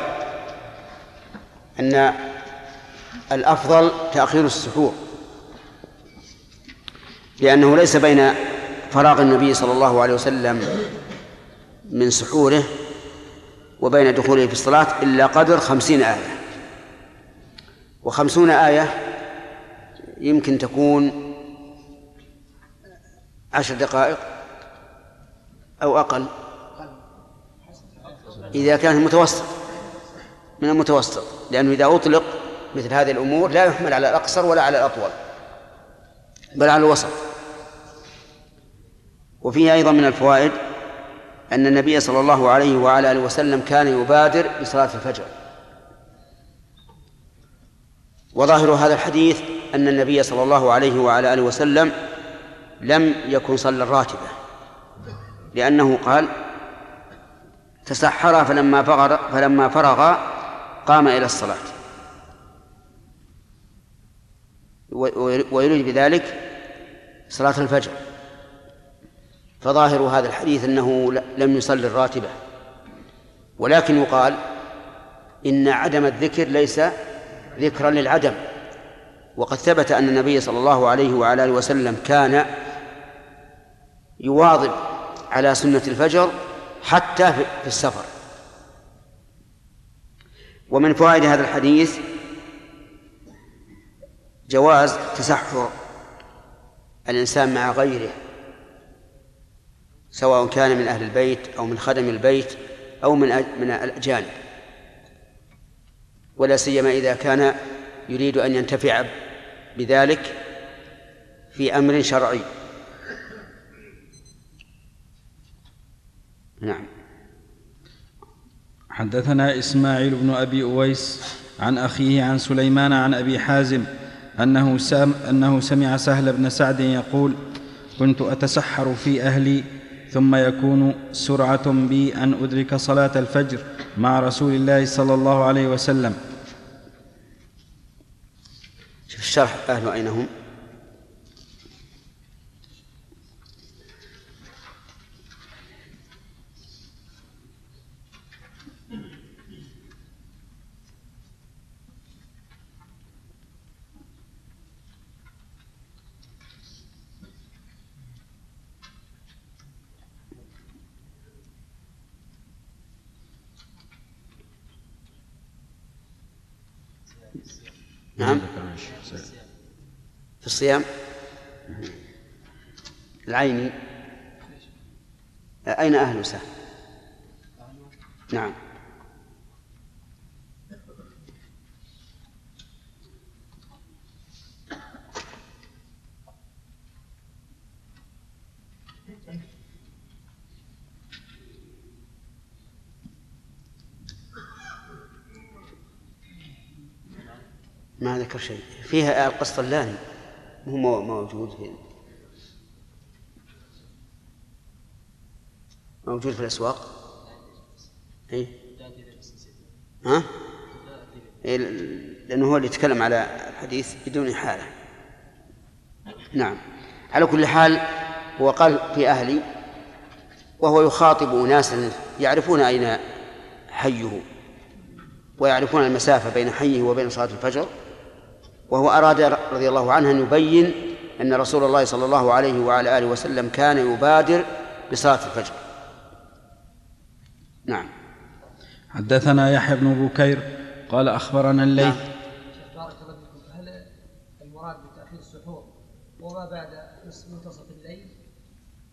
أن الأفضل تأخير السحور لأنه ليس بين فراغ النبي صلى الله عليه وسلم من سحوره وبين دخوله في الصلاة إلا قدر خمسين آية. وخمسون آية يمكن تكون عشر دقائق أو أقل. إذا كان المتوسط من المتوسط لأنه إذا أطلق مثل هذه الأمور لا يحمل على الأقصر ولا على الأطول بل على الوسط. وفيه أيضا من الفوائد أن النبي صلى الله عليه وعلى آله وسلم كان يبادر بصلاة الفجر. وظاهر هذا الحديث أن النبي صلى الله عليه وعلى آله وسلم لم يكن صلى الراتبة لأنه قال تسحر فلما فرغ فلما فرغ قام إلى الصلاة. ويريد بذلك صلاة الفجر. فظاهر هذا الحديث أنه لم يصلي الراتبة. ولكن يقال إن عدم الذكر ليس ذكرا للعدم. وقد ثبت أن النبي صلى الله عليه وعلى آله وسلم كان يواظب على سنة الفجر حتى في السفر. ومن فوائد هذا الحديث جواز تسحر الإنسان مع غيره. سواء كان من أهل البيت أو من خدم البيت أو من من الأجانب. ولا سيما إذا كان يريد أن ينتفع بذلك في أمر شرعي. نعم. حدثنا إسماعيل بن أبي أويس عن أخيه عن سليمان عن أبي حازم أنه, سام أنه سمع سهل بن سعد يقول كنت أتسحر في أهلي ثم يكون سرعة بي أن أدرك صلاة الفجر مع رسول الله صلى الله عليه وسلم. شوف الشرح أهل أين هم؟ نعم. في الصيام؟ العيني أين أهل سهل؟ نعم. ما ذكر شيء. فيها القسطلاني هو موجود في موجود في الأسواق. أي ها؟ إيه لأنه هو اللي يتكلم على الحديث بدون حالة نعم. على كل حال هو قال في أهلي وهو يخاطب ناسا يعرفون أين حيه ويعرفون المسافة بين حيه وبين صلاة الفجر. وهو أراد رضي الله عنه أن يبين أن رسول الله صلى الله عليه وعلى آله وسلم كان يبادر بصلاة الفجر. نعم. حدثنا يحيى بن بكير قال أخبرنا الليث. نعم. بارك الله فيكم. هل المراد بتأخير السحور وما بعد منتصف الليل؟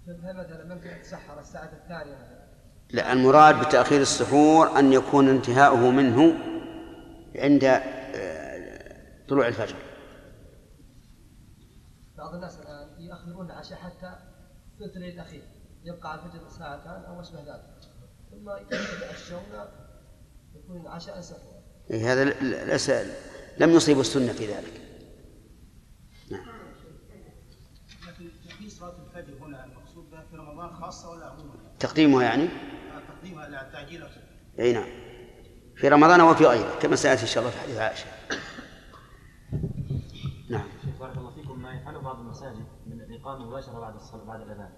فمثلا من يتسحر الساعة الثانية مثلا؟ لا المراد بتأخير السحور أن يكون انتهاؤه منه عند طلوع الفجر. بعض الناس الآن يأخرون العشاء حتى ثلث الليل الأخير يبقى على الفجر ساعتان أو ما أشبه ذلك. ثم يتعشون يكون العشاء سحور إيه هذا ليس لم يصيب السنة في ذلك. نعم. لكن في صلاة الفجر هنا المقصود بها في رمضان خاصة ولا عموما؟ تقديمها يعني؟ تقديمها لا تعجيل أي نعم. في رمضان وفي غيره كما سيأتي إن شاء الله في حديث عائشة نعم شيخ بارك الله فيكم ما يفعله بعض المساجد من الإقامة مباشرة بعد الصلاة بعد الأذان.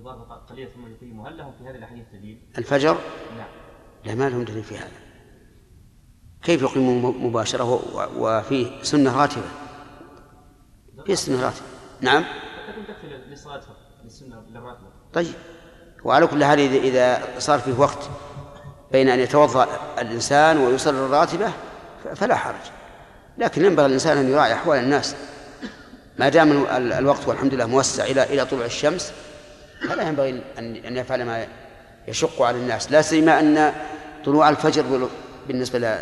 إضافة قليلة ثم يقيموا هل لهم في هذه الأحاديث دليل؟ الفجر؟ نعم. لا ما لهم دليل في هذا. كيف يقيموا مباشرة وفي سنة راتبة؟ في سنة راتبة. نعم. تكون تكفي للصلاة للسنة للراتبة. طيب. وعلى كل حال إذا صار فيه وقت بين أن يتوضأ الإنسان ويصلي الراتبة فلا حرج. لكن ينبغي الإنسان أن يراعي أحوال الناس. ما دام الوقت والحمد لله موسع إلى إلى طلوع الشمس فلا ينبغي أن يفعل ما يشق على الناس. لا سيما أن طلوع الفجر بالنسبة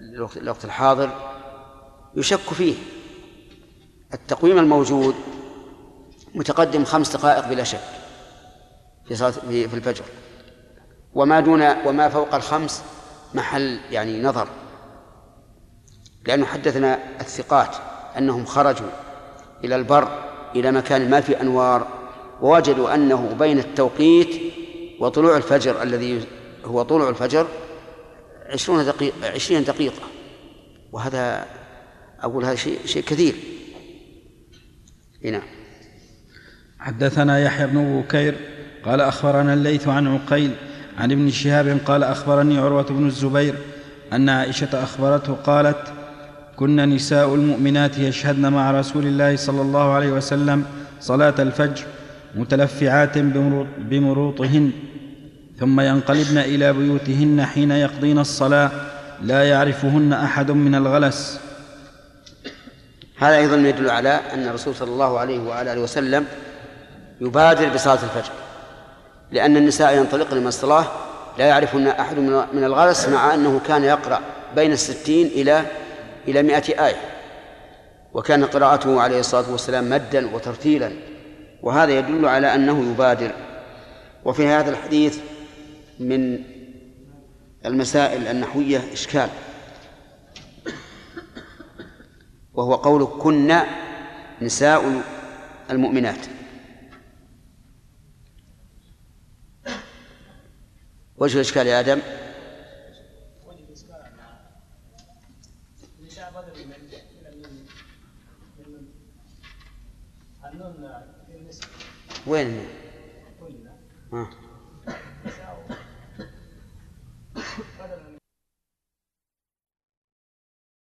للوقت الحاضر يشك فيه. التقويم الموجود متقدم خمس دقائق بلا شك في صلاة في الفجر. وما دون وما فوق الخمس محل يعني نظر. لأنه حدثنا الثقات أنهم خرجوا إلى البر إلى مكان ما في أنوار ووجدوا أنه بين التوقيت وطلوع الفجر الذي هو طلوع الفجر عشرون دقيقة عشرين دقيقة. وهذا أقول هذا شيء شيء كثير. هنا حدثنا يحيى بن بكير قال أخبرنا الليث عن عقيل عن ابن شهاب قال أخبرني عروة بن الزبير أن عائشة أخبرته قالت كن نساء المؤمنات يشهدن مع رسول الله صلى الله عليه وسلم صلاة الفجر متلفعات بمروط- بمروطهن. ثم ينقلبن إلى بيوتهن حين يقضين الصلاة. لا يعرفهن أحد من الغلس. هذا أيضا يدل على أن الرسول صلى الله عليه وعلى آله وسلم يبادر بصلاة الفجر. لأن النساء ينطلقن من الصلاة لا يعرفن أحد من الغلس مع أنه كان يقرأ بين الستين إلى إلى مائة آية. وكان قراءته عليه الصلاة والسلام مدا وترتيلا. وهذا يدل على أنه يبادر. وفي هذا الحديث من المسائل النحوية إشكال. وهو قول كنا نساء المؤمنات. وجه الإشكال يا آدم وجد إشكال أن النساء بدل من من النون من النون النون للنساء وين؟ ها